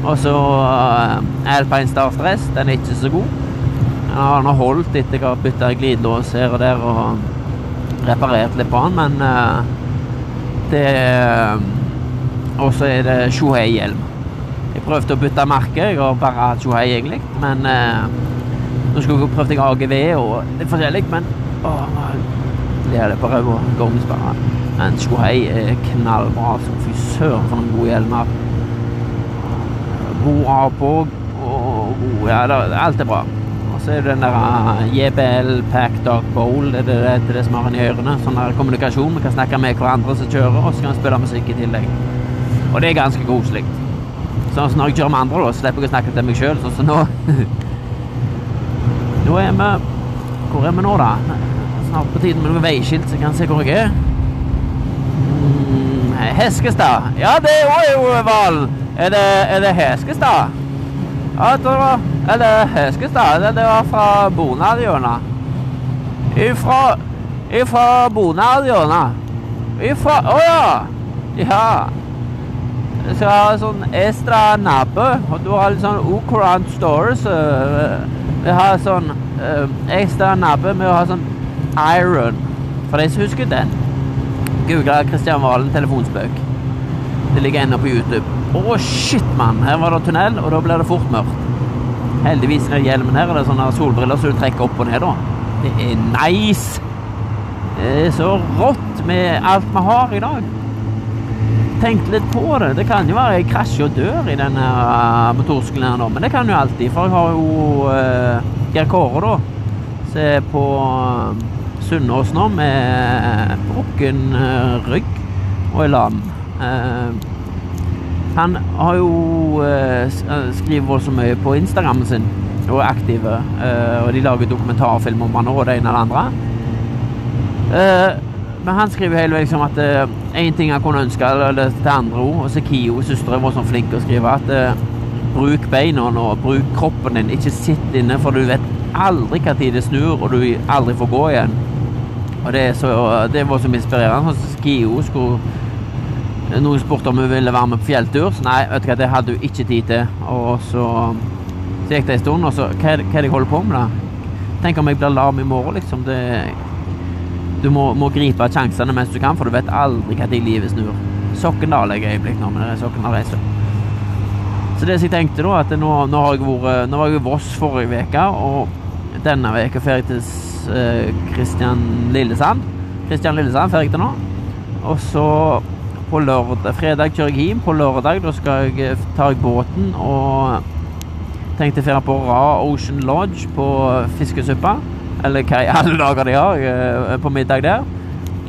Og så uh, Alpine Star Stress. Den er ikke så god. Den har holdt etter jeg har bytta glidelås her og der og reparert litt på den, men eh, det Og så er det Shohei-hjelm. Jeg prøvde å bytte merke. Jeg har bare hatt Shohei, egentlig. Men eh, nå skulle jeg prøvd AGV og er forskjellig, men å, det er det på ræva. Gognsperra. Men Shohei er knallbra. Så fy søren, for noen gode hjelmer. God av på og god Ja, det, alt er bra. Så er det den der eh, JBL Pack Dark Bowl. Det er det, det, det som har en i ørene. Sånn der kommunikasjon. Vi kan snakke med hverandre som kjører, og så kan vi spille musikk i tillegg. Og det er ganske koselig. Som når jeg kjører med andre, da, så slipper jeg å snakke til meg sjøl, sånn som nå. nå er vi Hvor er vi nå, da? Snart på tide med noe veiskilt, så jeg kan se hvor jeg er. Mm, Heskestad. Ja, det er jo Valen. Er det, det Heskestad? Ja, jeg det var Er det Heskestad? Det, var fra Bonadhjørnet. Ifra Ifra Bonadhjørnet. Ifra Å ja! Ja. Så Jeg har ha sånn ekstra nabbe, og du har litt sånn Ocoran Stores. øh, Vi har sånn øh, ekstra nabbe med å ha sånn Iron. For de som husker den. Googla Kristian Valen telefonspøk. Det ligger ennå på YouTube. Å, shit, mann! Her var det tunnel, og da ble det fort mørkt. Heldigvis er hjelmen her, og det er sånne solbriller som du trekker opp og ned, da. Det er nice! Det er så rått med alt vi har i dag. Tenk litt på det. Det kan jo være jeg krasjer og dør i denne uh, motorsykkelen her nå, men det kan jo alltid, for jeg har jo uh, Geir Kåre, da, som er på uh, Sunnaas nå med brukken rygg og er lam. Uh, han har jo uh, skriver voldsomt mye på Instagrammen sin og er aktive, uh, og de lager dokumentarfilm om han og det ene og det andre. Men han skriver hele veien liksom at én ting han kunne ønske, eller til andre ord Og så Kio, søstera, var sånn flink å skrive at bruk beina og bruk kroppen din. Ikke sitt inne, for du vet aldri hva tid det snur, og du aldri får gå igjen. Og det, så, det var så inspirerende. Sånn Kio skulle Noen spurte om hun ville være med på fjelltur. Så nei, vet du hva, det hadde hun ikke tid til. Og så, så gikk det en stund, og så Hva er det jeg holder på med, da? Tenk om jeg blir lam i morgen, liksom. Det du må, må gripe sjansene mens du kan, for du vet aldri tid livet snur. Sokndal er et øyeblikk nå, men det er Sokndal reiser. Så det som jeg tenkte da, at nå, nå har jeg vært Nå var jeg i Voss forrige uke, og denne uka drar jeg til Kristian Lillesand. Kristian Lillesand drar jeg til nå. Og så på lørdag Fredag kjører jeg hjem. På lørdag da skal jeg, tar jeg båten og tenkte å dra på Ra Ocean Lodge på fiskesuppa. Eller hva i alle dager de har eh, på middag der.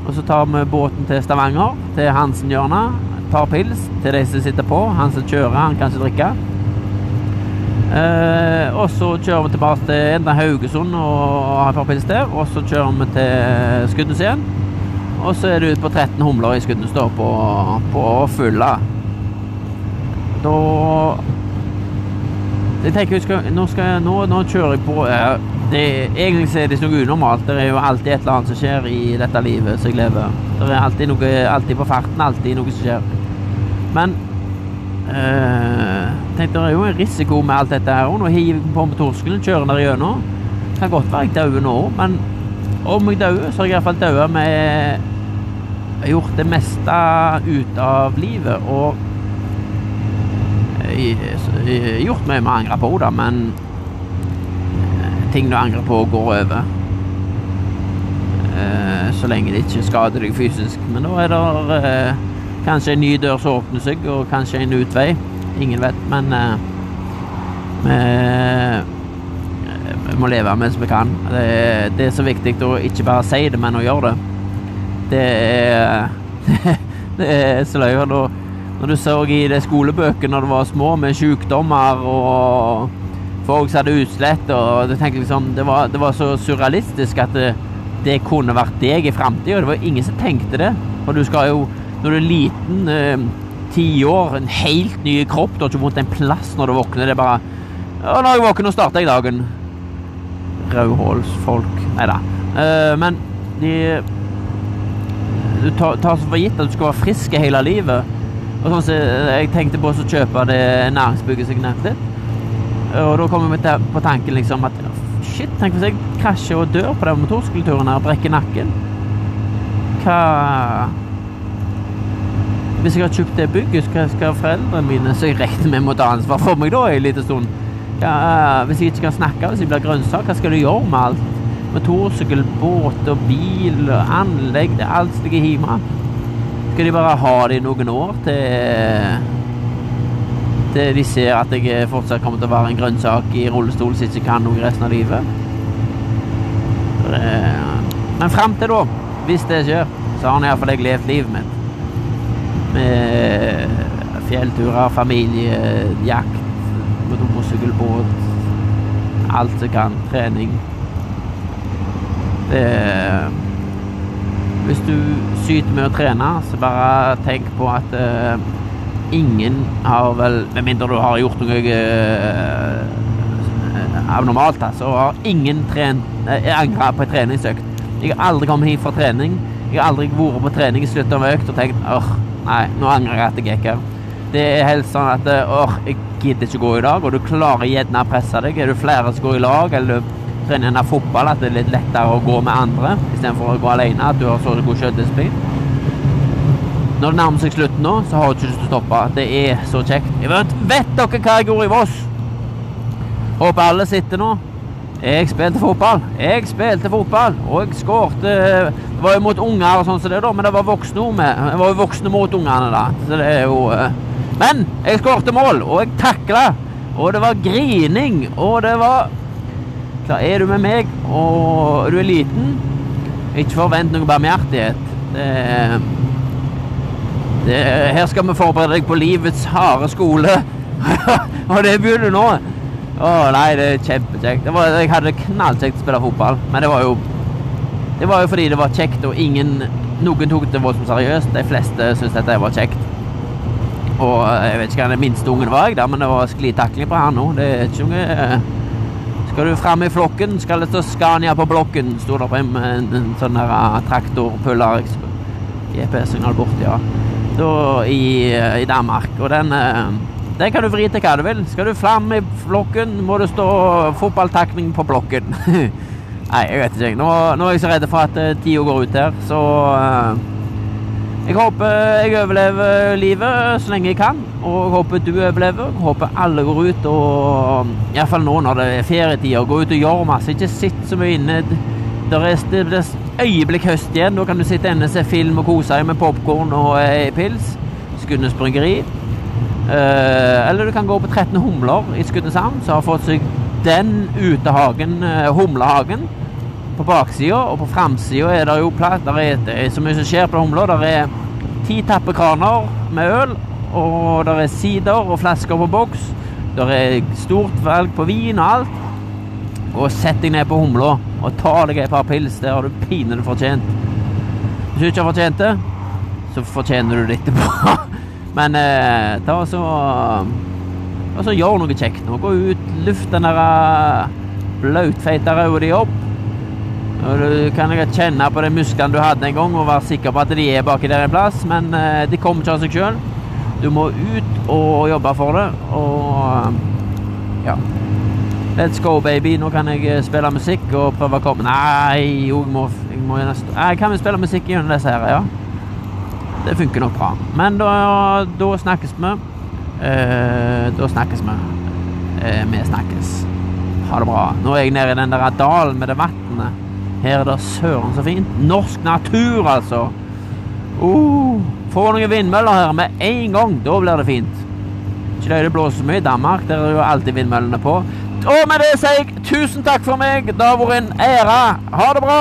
Og så tar vi båten til Stavanger, til Hansen-hjørnet. Et pils til de som sitter på. Han som kjører, han kan ikke drikke. Eh, og så kjører vi tilbake til enten Haugesund og har et par pils der. Og så kjører vi til Skudenes igjen. Og så er det ut på 13 humler i Skudenes står på, på fylla. Da Jeg tenker skal, nå, skal jeg, nå, nå kjører jeg på eh, det, Egentlig er det ikke noe unormalt. Det er jo alltid et eller annet som skjer i dette livet som jeg lever. Det er alltid noe alltid på farten, alltid noe som skjer. Men øh, tenkte det er jo en risiko med alt dette her òg. Nå hiver jeg på motorsykkelen, kjører der gjennom. Kan godt være jeg dauer nå, men om jeg dauer, så har jeg iallfall daua med gjort det meste ut av livet, og jeg, jeg, gjort mye vi angrer på, da, men ting du angrer på, går over. Eh, så lenge det ikke skader deg fysisk. Men da er det eh, kanskje en ny dør som åpner seg, og kanskje en utvei. Ingen vet, men eh, må leve mens vi kan. Det, det er så viktig å ikke bare si det, men å gjøre det. Det er Det er så løye. Når, når du så i de skolebøkene når du var små, med sykdommer og folk som hadde utslett, og du tenker liksom Det var, det var så surrealistisk at det, det kunne vært deg i framtida. Det var ingen som tenkte det. Og du skal jo Når du er liten, eh, ti år, en helt ny kropp, du har ikke vondt en plass når du våkner. Det er bare Ja, når jeg våkner, starter jeg dagen. Rødhålsfolk Nei da. Uh, men de Du tar, tar for gitt at du skal være frisk hele livet. Og sånn så Jeg tenkte på å kjøpe det næringsbygget som jeg nevnte. Og da kommer vi til, på tanken liksom at shit, tenk hvis jeg krasjer og dør på den motorskulpturen her og brekker nakken. Hva Hvis jeg har kjøpt det bygget, hva skal foreldrene mine, som jeg regner med må ta ansvar for meg da en liten stund hva, Hvis jeg ikke kan snakke, hvis jeg blir grønnsak, hva skal du gjøre med alt? Motorsykkel, båt og bil og anlegg, det er alt som ligger hjemme. Skal de bare ha det i noen år til til de ser at jeg fortsatt kommer til å være en grønnsak i rullestol som ikke kan noe resten av livet. Men fram til da, hvis det skjer, så har iallfall jeg levd livet mitt. Med fjellturer, familie, jakt, motorsykkelbåt, alt som kan. Trening. Det Hvis du syter med å trene, så bare tenk på at uh, ingen har vel Med mindre du har gjort noe uh, abnormalt, så har ingen uh, angra på en treningsøkt. Jeg har aldri kommet hit fra trening. Jeg har aldri vært på trening i slutten av økt og tenkt åh, nei, nå angrer jeg at jeg gikk her. Det er helst sånn at åh, jeg gidder ikke gå i dag, og du klarer gjerne å presse deg. Er du flere som går i lag, eller trener gjerne fotball, at det er litt lettere å gå med andre istedenfor å gå alene, at du har så god selvdisiplin. Når det nærmer seg slutten nå, så har du ikke lyst til å stoppe. Det er så kjekt. Jeg vet, vet dere hva jeg gjorde i Voss? Håper alle sitter nå. Jeg spilte fotball. Jeg spilte fotball, og jeg skårte Det var jo mot unger og sånn som det, da, men det var voksne òg med. Det var jo voksne mot ungene, da. Så det er jo Men jeg skårte mål, og jeg takla. Og det var grining, og det var Hva er du med meg, og du er liten. Ikke forvent noe barmhjertighet. Det det, her skal vi forberede deg på livets harde skole. og det begynner nå. Å nei, det er kjempekjekt. Jeg hadde knallkjekt å spille fotball, men det var jo Det var jo fordi det var kjekt, og ingen Noen tok det voldsomt seriøst. De fleste syntes dette var kjekt. Og jeg vet ikke hva den minste ungen var, jeg da, men det var sklitakling på han nå. Det er ikke noe Skal du fram i flokken, skal det stå Scania på blokken, sto det på en, en, en sånn der traktorpuller. GPS-signal borti, ja da, i, i, Danmark. Og den, den, kan du vri til hva du vil. Skal du fram i flokken, må det stå fotballtakling på blokken'. Nei, jeg vet ikke. Nå, nå, er jeg så redd for at tida går ut her, så Jeg håper jeg overlever livet så lenge jeg kan, og jeg håper du overlever. Jeg håper alle går ut og Iallfall nå når det er ferietider, går ut og gjør masse. Ikke sitt så mye inne. Der er, det, blir øyeblikk høst igjen. Da kan du sitte inne og se film og kose deg med popkorn og eh, pils. Skudenes bryggeri. Eh, eller du kan gå på 13 humler i Skudeneshavn, som har fått seg den utehagen, eh, humlehagen. På baksida og på framsida er det jo plass. Der er, det er så mye som skjer på humla. Der er ti tappekraner med øl, og der er sider og flasker på boks. Der er stort valg på vin og alt. Og sett deg ned på humla og ta deg et par pils. Det har du pinadø fortjent. Hvis du ikke har fortjent det, så fortjener du det etterpå. Men eh, ta så Og så gjør noe kjekt nå. Gå ut, luft den der blautfeite ræva di opp. Og du kan kjenne på de musklene du hadde en gang, og være sikker på at de er baki der en plass, men eh, de kommer ikke av seg sjøl. Du må ut og jobbe for det, og ja. Let's go, baby. Nå kan jeg spille musikk og prøve å komme Nei, jo, jeg må, jeg må nesten Nei, kan vi spille musikk gjennom disse her, ja? Det funker nok bra. Men da, da snakkes vi. Eh, da snakkes vi. Eh, vi snakkes. Ha det bra. Nå er jeg nede i den der dalen med det vannet. Her er det søren så fint. Norsk natur, altså. Uh, Få noen vindmøller her med en gang. Da blir det fint. Ikke det det blåser så mye i Danmark. Der er jo alltid vindmøllene på. Og med det sier jeg tusen takk for meg. Det har vært en ære. Ha det bra.